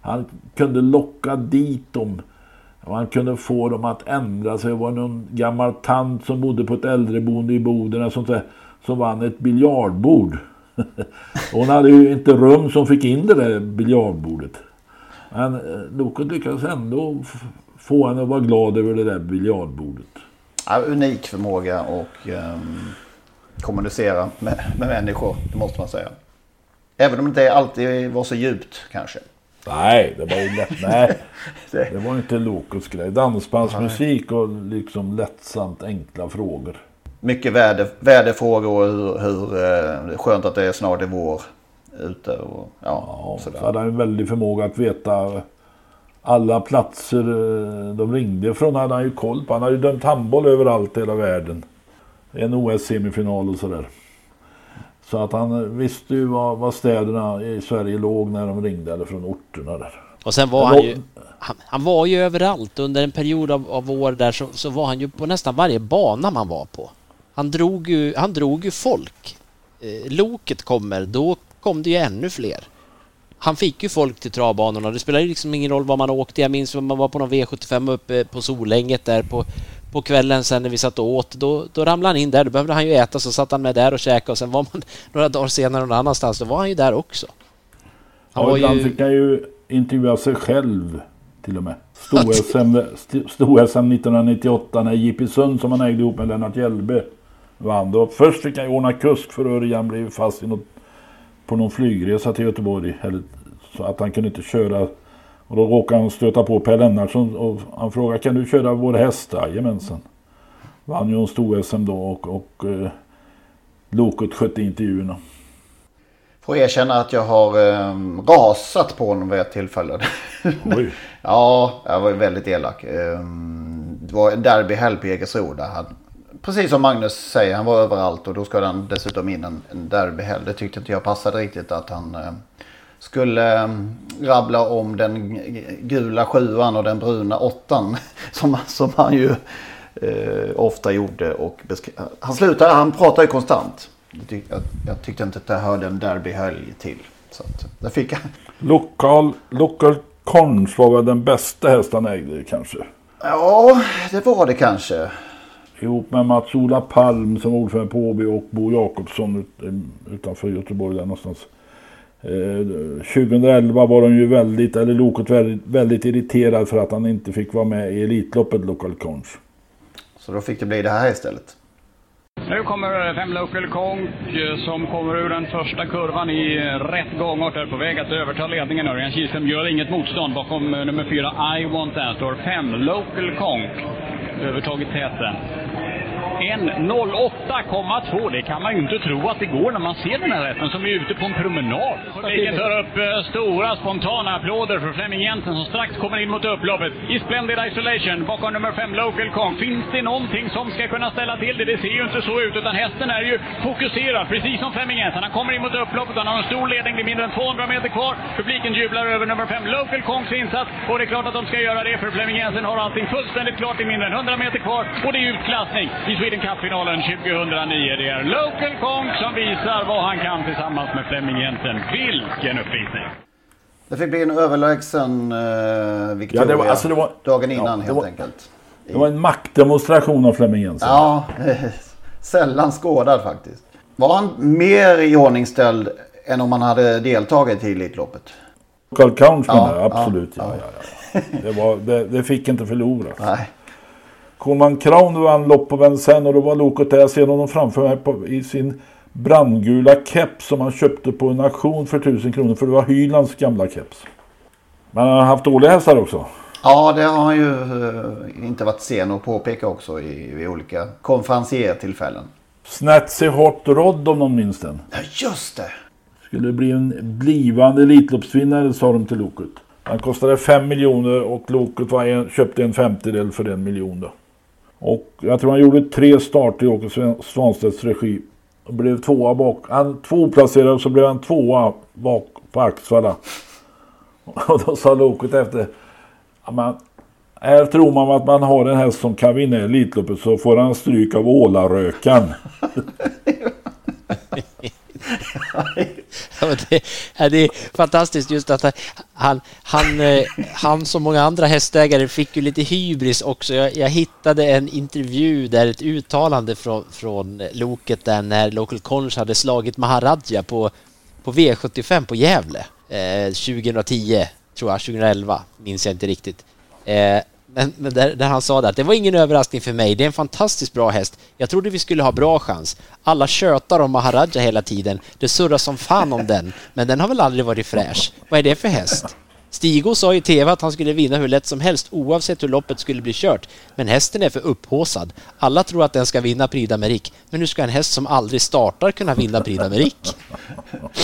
Han kunde locka dit dem. Och han kunde få dem att ändra sig. Det var någon gammal tant som bodde på ett äldreboende i Boden. Sånt där, som vann ett biljardbord. [LAUGHS] Hon hade ju inte rum som fick in det där biljardbordet. Men eh, Loket lyckades ändå få henne att vara glad över det där biljardbordet. Ja, unik förmåga och um, kommunicera med, med människor. Det måste man säga. Även om det inte alltid var så djupt kanske. Nej, det var ju lätt. Nej, [LAUGHS] det var inte Lokos grej. Dansbandsmusik och liksom lättsamt enkla frågor. Mycket väder, väderfrågor och hur, hur eh, det är skönt att det är snart är vår ute. Och, ja, Ja, så sådär. hade han en väldig förmåga att veta alla platser eh, de ringde från hade han ju koll på. Han hade ju dömt handboll överallt i hela världen. En OS-semifinal och sådär. Så att han visste ju var, var städerna i Sverige låg när de ringde eller från orterna där. Och sen var han ju... Han, han var ju överallt. Under en period av, av år där så, så var han ju på nästan varje bana man var på. Han drog ju, han drog ju folk. Eh, loket kommer, då kom det ju ännu fler. Han fick ju folk till travbanorna. Det spelar ju liksom ingen roll var man åkte. Jag minns när man var på någon V75 uppe på Solänget där på, på kvällen sen när vi satt och åt. Då, då ramlade han in där. Då behövde han ju äta så satt han med där och käkade och sen var man [LAUGHS] några dagar senare någon annanstans. Då var han ju där också. Han ja, var ibland ju... fick han ju intervjua sig själv till och med. Sto-SM Sto 1998 när J.P. Sund som han ägde ihop med Lennart Hjälbe vann. Då först fick han ordna kusk för Örjan blev fast i något, på någon flygresa till Göteborg. Eller, så att han kunde inte köra. Och då råkade han stöta på Per Lennartsson och han frågade kan du köra vår häst? Jajamensan. Vann ju en stor-SM då och, och eh, Loket skötte intervjuerna. Får erkänna att jag har eh, rasat på honom vid ett tillfälle. [LAUGHS] Ja, jag var väldigt elak. Eh, det var en derbyhelg på Jägersro där han, precis som Magnus säger, han var överallt och då ska han dessutom in en, en derbyhelg. Det tyckte inte jag passade riktigt att han eh, skulle eh, rabbla om den gula sjuan och den bruna åttan [LAUGHS] som, som han ju eh, ofta gjorde. Och han slutade, han pratar ju konstant. Jag, jag tyckte inte att det hörde en derbyhelg till. Så att, där fick jag. [LAUGHS] Lokal, local Cons var väl den bästa hästen ägde kanske? Ja, det var det kanske. Ihop med Mats-Ola Palm som ordförande på Åby och Bo Jakobsson utanför Göteborg där någonstans. Eh, 2011 var de ju väldigt, eller Loket väldigt, väldigt irriterad för att han inte fick vara med i Elitloppet Local Cons. Så då fick det bli det här istället? Nu kommer fem Local Konk som kommer ur den första kurvan i rätt gångart. Är på väg att överta ledningen. Örjan Kihlström gör inget motstånd. Bakom nummer fyra I Want That står fem Local Konk. Övertagit täten. En 08,2. Det kan man ju inte tro att det går när man ser den här rätten som är ute på en promenad. Publiken tar upp eh, stora spontana applåder för Flemming Jensen som strax kommer in mot upploppet i Splendid Isolation bakom nummer 5 Local Kong. Finns det någonting som ska kunna ställa till det? Det ser ju inte så ut utan hästen är ju fokuserad precis som Flemming Jensen. Han kommer in mot upploppet, han har en stor ledning, det är mindre än 200 meter kvar. Publiken jublar över nummer 5 Local Kongs insats och det är klart att de ska göra det för Flemming Jensen har allting fullständigt klart i mindre än 100 meter kvar och det är utklassning i Sweden Cup-finalen 2009. Det är Local Kong som visar vad han kan tillsammans med Flemming Jensen. Vilken uppvisning! Det fick bli en överlägsen uh, Victoria ja, det var, alltså det var, dagen innan ja, helt var, enkelt. Det var en maktdemonstration av Flemming Jensen. Ja, [LAUGHS] sällan skådad faktiskt. Var han mer iordningställd än om han hade deltagit i Elitloppet? Local Count ja, absolut. Ja, ja. Ja, det, var, det, det, fick inte förloras. Nej. Coleman Crown vann lopp på Vincennes och då var loket där. Jag ser honom framför mig på, i sin brandgula keps som han köpte på en auktion för tusen kronor. För det var Hylands gamla keps. Men han har haft dåliga hästar också. Ja, det har han ju uh, inte varit sen att påpeka också i, i olika konferenciertillfällen. Snatsy Hot Rod om någon minns den. Ja, just det. Skulle bli en blivande Elitloppsvinnare sa de till Loket. Han kostade 5 miljoner och Loket var en, köpte en femtedel för en miljon då. Och jag tror han gjorde tre starter i Åke Svanstedts regi. Och blev tvåa bak. Han tvåplacerad så blev han tvåa bak på Axvalla. [LAUGHS] Och då sa Loket efter. Man, här tror man att man har en häst som kan vinna Elitloppet så får han stryk av Ålarökan. [LAUGHS] [LAUGHS] ja, det, det, är fantastiskt just att han, han, eh, han som många andra hästägare fick ju lite hybris också. Jag, jag hittade en intervju där ett uttalande från, från Loket där när Local Conch hade slagit Maharadja på, på V75 på Gävle eh, 2010, tror jag, 2011, minns jag inte riktigt. Eh, men, men där, där, han sa det att det var ingen överraskning för mig. Det är en fantastiskt bra häst. Jag trodde vi skulle ha bra chans. Alla tjötar om Maharaja hela tiden. Det surras som fan om den, men den har väl aldrig varit fräsch. Vad är det för häst? Stigo sa i TV att han skulle vinna hur lätt som helst oavsett hur loppet skulle bli kört. Men hästen är för upphåsad. Alla tror att den ska vinna Prix d'Amérique. Men hur ska en häst som aldrig startar kunna vinna Prix d'Amérique?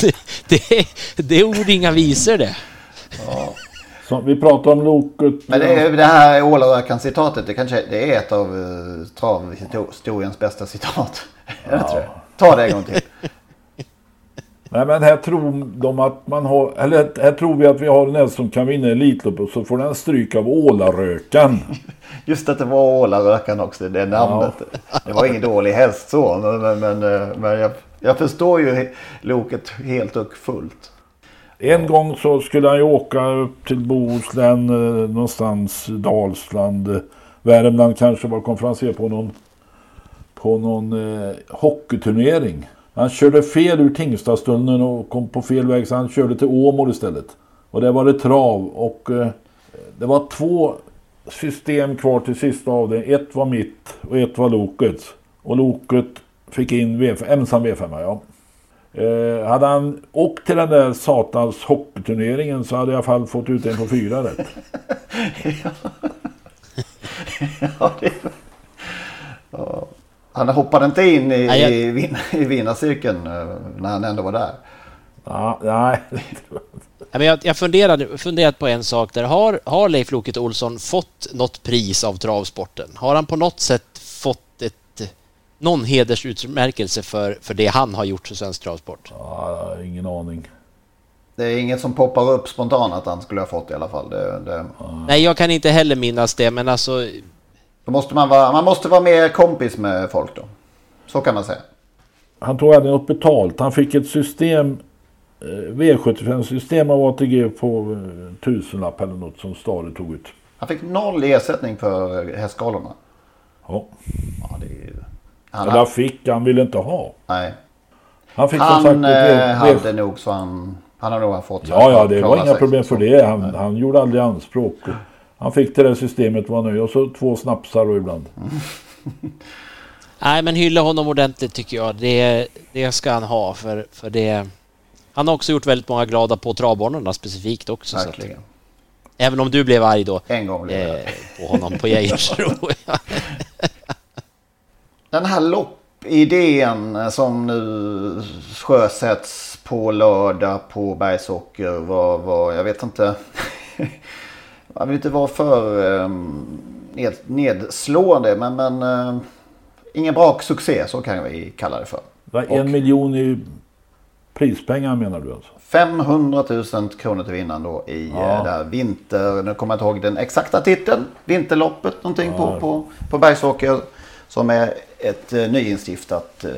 [LAUGHS] Det, det, det är ord inga visor det. Ja. Så vi pratar om loket. Men det, är, det här Ålarökan-citatet, det, kanske, det är ett av uh, travhistoriens bästa citat. [LAUGHS] Ja. Ta det en gång till. [LAUGHS] Nej men här tror de att man har, eller här tror vi att vi har en häst som kan vinna Elitloppet så får den stryk av Ålarökan. [LAUGHS] Just att det var Ålarökan också, det namnet. Ja. Det var ingen dålig häst så, men, men, men jag, jag förstår ju loket helt och fullt. En gång så skulle han ju åka upp till Bohuslän, eh, någonstans Dalsland, eh, Värmland kanske var konferenser på någon, på någon eh, hockeyturnering. Han körde fel ur Tingstadstunneln och kom på fel väg så han körde till Åmål istället. Och där var det trav och eh, det var två system kvar till sista av det. Ett var mitt och ett var Lokets. Och Loket fick in V5, ensam V5 ja. Eh, hade han åkt till den där satans hockeyturneringen så hade jag i alla fall fått ut en på fyra rätt. [LAUGHS] ja, det... ja. Han hoppade inte in i, nej, jag... i, vin, i vinnarcirkeln eh, när han ändå var där. Ja, nej. jag, jag funderade, funderat på en sak där. Har, har Leif Loket Olsson fått något pris av travsporten? Har han på något sätt fått ett, någon hedersutmärkelse för, för det han har gjort för svensk travsport? Ja, ingen aning. Det är inget som poppar upp spontant att han skulle ha fått i alla fall. Det, det... Nej, jag kan inte heller minnas det, men alltså då måste man, vara, man måste vara mer kompis med folk då. Så kan man säga. Han tog aldrig något betalt. Han fick ett system, eh, V75-system av ATG på eh, tusenlapp eller något som Stare tog ut. Han fick noll ersättning för hästskalorna. Ja. ja det är, han Eller fick, han ville inte ha. Nej. Han fick han som sagt eh, hade nog så han, han har nog fått. Ja, ja, det var inga problem för det. Han, han gjorde aldrig anspråk. Han fick det där systemet var nöjd och så två snapsar och ibland. [LAUGHS] Nej men hylla honom ordentligt tycker jag. Det, det ska han ha för, för det... Han har också gjort väldigt många glada på travbanorna specifikt också. Verkligen. Så att, även om du blev arg då. En gång blev eh, På honom på Jägersro. [LAUGHS] [LAUGHS] Den här loppidén som nu sjösätts på lördag på Bergsåker var, var jag vet inte. [LAUGHS] jag vill inte vara för eh, ned, nedslående men, men eh, ingen bra succé så kan vi kalla det för. En och, miljon i prispengar menar du alltså? 500 000 kronor till vinnaren då i ja. eh, där vinter, nu kommer jag inte ihåg den exakta titeln, Vinterloppet någonting ja. på, på, på Bergsåker. Som är ett eh, nyinstiftat eh,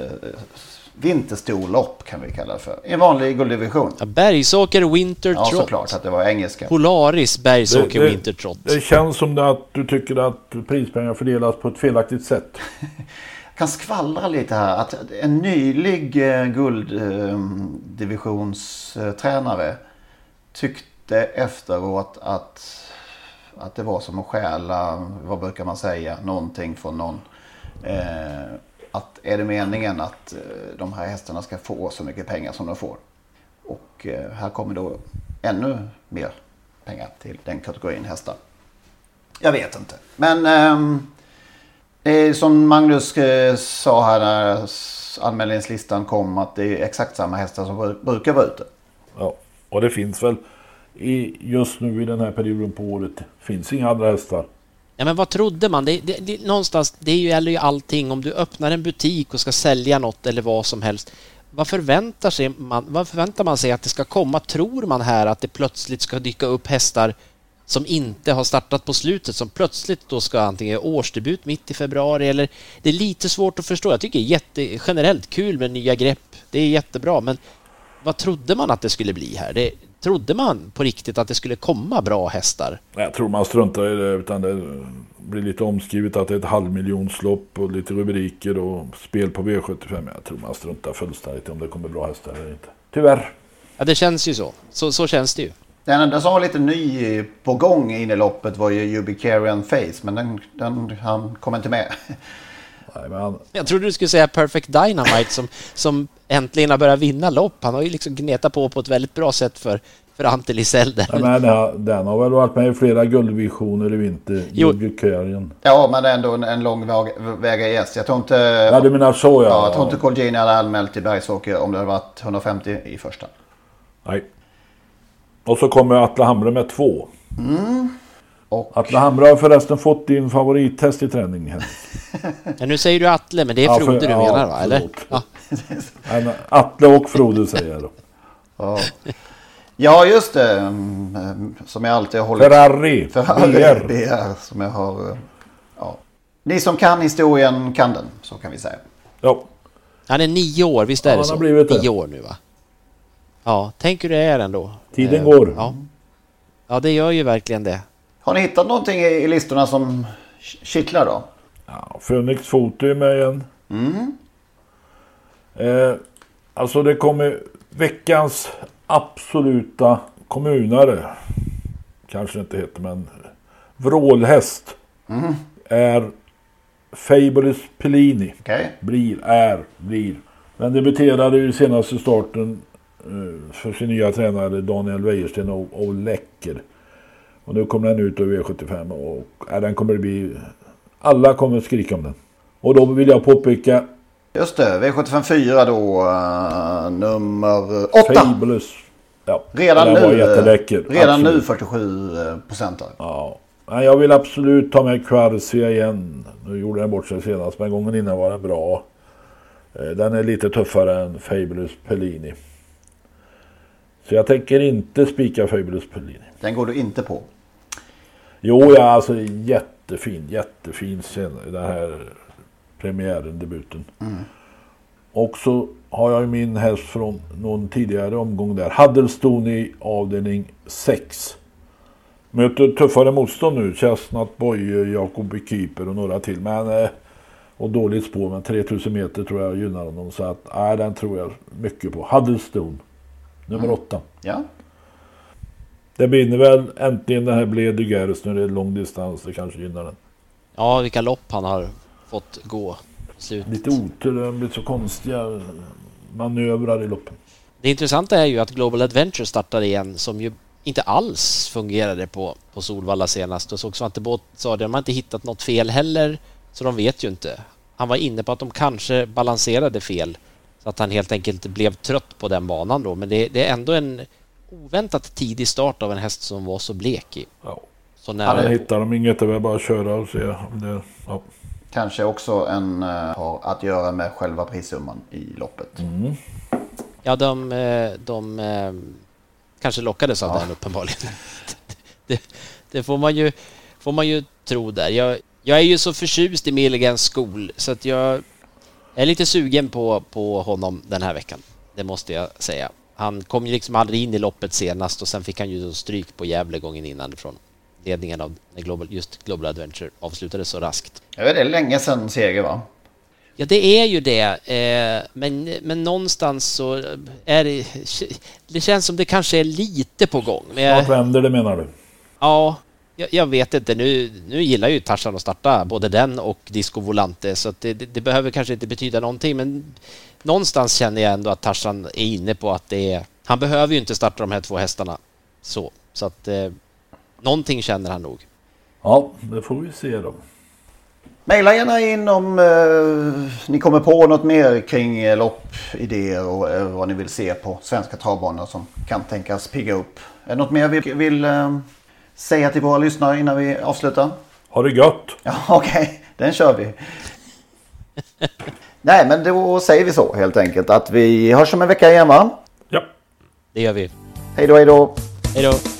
vinterstorlopp kan vi kalla det för. En vanlig gulddivision. Ja, Bergsåker Winter Trot. Ja, såklart att det var engelska. Polaris Bergsåker det, det, Winter Trot. Det känns som det att du tycker att prispengar fördelas på ett felaktigt sätt. Jag [LAUGHS] kan skvallra lite här att en nylig eh, gulddivisionstränare eh, tyckte efteråt att, att det var som att stjäla, vad brukar man säga, någonting från någon. Eh, att är det meningen att eh, de här hästarna ska få så mycket pengar som de får. Och eh, här kommer då ännu mer pengar till den kategorin hästar. Jag vet inte. Men eh, som Magnus eh, sa här när anmälningslistan kom att det är exakt samma hästar som brukar vara ute. Ja, och det finns väl i, just nu i den här perioden på året finns inga andra hästar Ja, men vad trodde man? Det, det, det, någonstans, det gäller ju allting. Om du öppnar en butik och ska sälja något eller vad som helst. Vad förväntar, sig man, vad förväntar man sig att det ska komma? Tror man här att det plötsligt ska dyka upp hästar som inte har startat på slutet som plötsligt då ska antingen göra årsdebut mitt i februari eller det är lite svårt att förstå. Jag tycker det är jätte, generellt kul med nya grepp. Det är jättebra, men vad trodde man att det skulle bli här? Det, Trodde man på riktigt att det skulle komma bra hästar? Jag tror man struntar i det utan det blir lite omskrivet att det är ett halvmiljonslopp och lite rubriker och spel på V75. Jag tror man struntar fullständigt om det kommer bra hästar eller inte. Tyvärr. Ja det känns ju så. Så, så känns det ju. Den enda som var lite ny på gång in i loppet var ju Ubicarian Face men den, den, han kom inte med. Nej, Jag trodde du skulle säga Perfect Dynamite som, som äntligen har börjat vinna lopp. Han har ju liksom gnetat på på ett väldigt bra sätt för, för Ante Lisell. Men den har väl varit med i flera guldvisioner i vinter. Jo. Ja, men ändå en, en lång väg i S. Jag tror inte... Ja, du menar så ja. ja jag tror inte Colgjini hade anmält till Bergsåker om det hade varit 150 i första. Nej. Och så kommer Atle Hamre med två. Mm. Och... Atle Hamra har förresten fått din favorittest i träning. [LAUGHS] Ja, nu säger du Atle, men det är Ja, Frode för- du ja, menar va? Eller? Ja. [LAUGHS] Atle och Frode säger jag då. Ja. [LAUGHS] Ja, just det. Mm, Som jag alltid har hållit... Ferrari. Ferrari BR. BR. Som jag har... eh, Ja. Ni som kan historien kan den, så kan vi säga. Ja. Han är nio år, visst är Ja, det han så? har blivit det. Nio år nu va? Ja, tänk hur det är ändå. Tiden Eh, går. Ja. ja, det gör ju verkligen det. Har ni hittat någonting i listorna som kittlar då? Ja, Phoenix Foto är med igen. Mm. Eh, alltså det kommer veckans absoluta kommunare. Kanske inte heter men vrålhäst. Mm. Är Fabulous Pellini. Okej. Blir, är, blir. Men debuterade i senaste starten eh, för sin nya tränare Daniel Wäjersten och, och läcker. Och nu kommer den ut över V75 och äh, den kommer det bli... Alla kommer skrika om den. Och då vill jag påpeka Just det, V754 då, uh, nummer 8. Fabulous. Ja, Redan nu, var jätteläcker. redan nu Absolut. 47 procent. Ja. Jag vill absolut ta med Quarcia igen. Nu gjorde den bort sig senast, men gången innan var den bra. Eh, Den är lite tuffare än Fabulous Pellini. Så jag tänker inte spika Fabulous Pellini. Den går du inte på. Jo, ja, alltså jättefin, jättefin scen, den här premiären, debuten. Mm. Och så har jag min häst från någon tidigare omgång där. Huddlestone i avdelning 6. Möter tuffare motstånd nu. Chestnut Boye, Jakob Keeper och några till. Men, eh, och dåligt spår, men 3000 meter tror jag gynnar honom. Så att, nej, den tror jag mycket på. Huddlestone, nummer Mm. 8. Ja. Det vinner väl äntligen den här Bled de Gers nu. Det är lång distans. Det kanske gynnar den. Ja, vilka lopp han har fått gå. slutet. Lite otur. Det har blivit så konstiga manövrar i loppen. Det intressanta är ju att Global Adventure startar igen som ju inte alls fungerade på, på Solvalla senast. Och såg Svante Båth sa det, de har inte hittat något fel heller, så de vet ju inte. Han var inne på att de kanske balanserade fel, så att han helt enkelt blev trött på den banan då. Men det, det är ändå en oväntat tidig start av en häst som var så blek i. Ja. Så När när, hittar de inget, det är bara att köra och se. om Det, ja. Kanske också en, uh, har att göra med själva prissumman i loppet. Mm. ja, de, eh, de eh, kanske lockades av den uppenbarligen. [LAUGHS] det, det får man ju, får man ju tro där. Jag, jag är ju så förtjust i Milligans skol så att jag är lite sugen på, på honom den här veckan. Det måste jag säga. Han kom ju liksom aldrig in i loppet senast och sen fick han ju stryk på Gävle gången innan från ledningen av Global, just Global Adventure avslutades så raskt. Jag vet, det är länge sedan seger va? Ja, det är ju det. Eh, men, men någonstans så är det... Det känns som det kanske är lite på gång. Men jag, Snart vänder det menar du? ja, jag, jag vet inte. Nu, nu gillar ju Tarzan att starta både den och Disco Volante så att det, det, det behöver kanske inte betyda någonting men någonstans känner jag ändå att Tarzan är inne på att det är... Han behöver ju inte starta de här två hästarna så. Så att eh, någonting känner han nog. Ja, det får vi se då. Maila gärna in om eh, ni kommer på något mer kring eh, loppidéer och eh, vad ni vill se på svenska travbanor som kan tänkas pigga upp. Är det något mer vi vill eh, säga till våra lyssnare innan vi avslutar? Ha det gött! Ja, [LAUGHS] okej. Den kör vi. [LAUGHS] Nej, men då säger vi så helt enkelt att vi hörs om en vecka igen va? Ja. Det gör vi. Hej då, hej då! Hej då!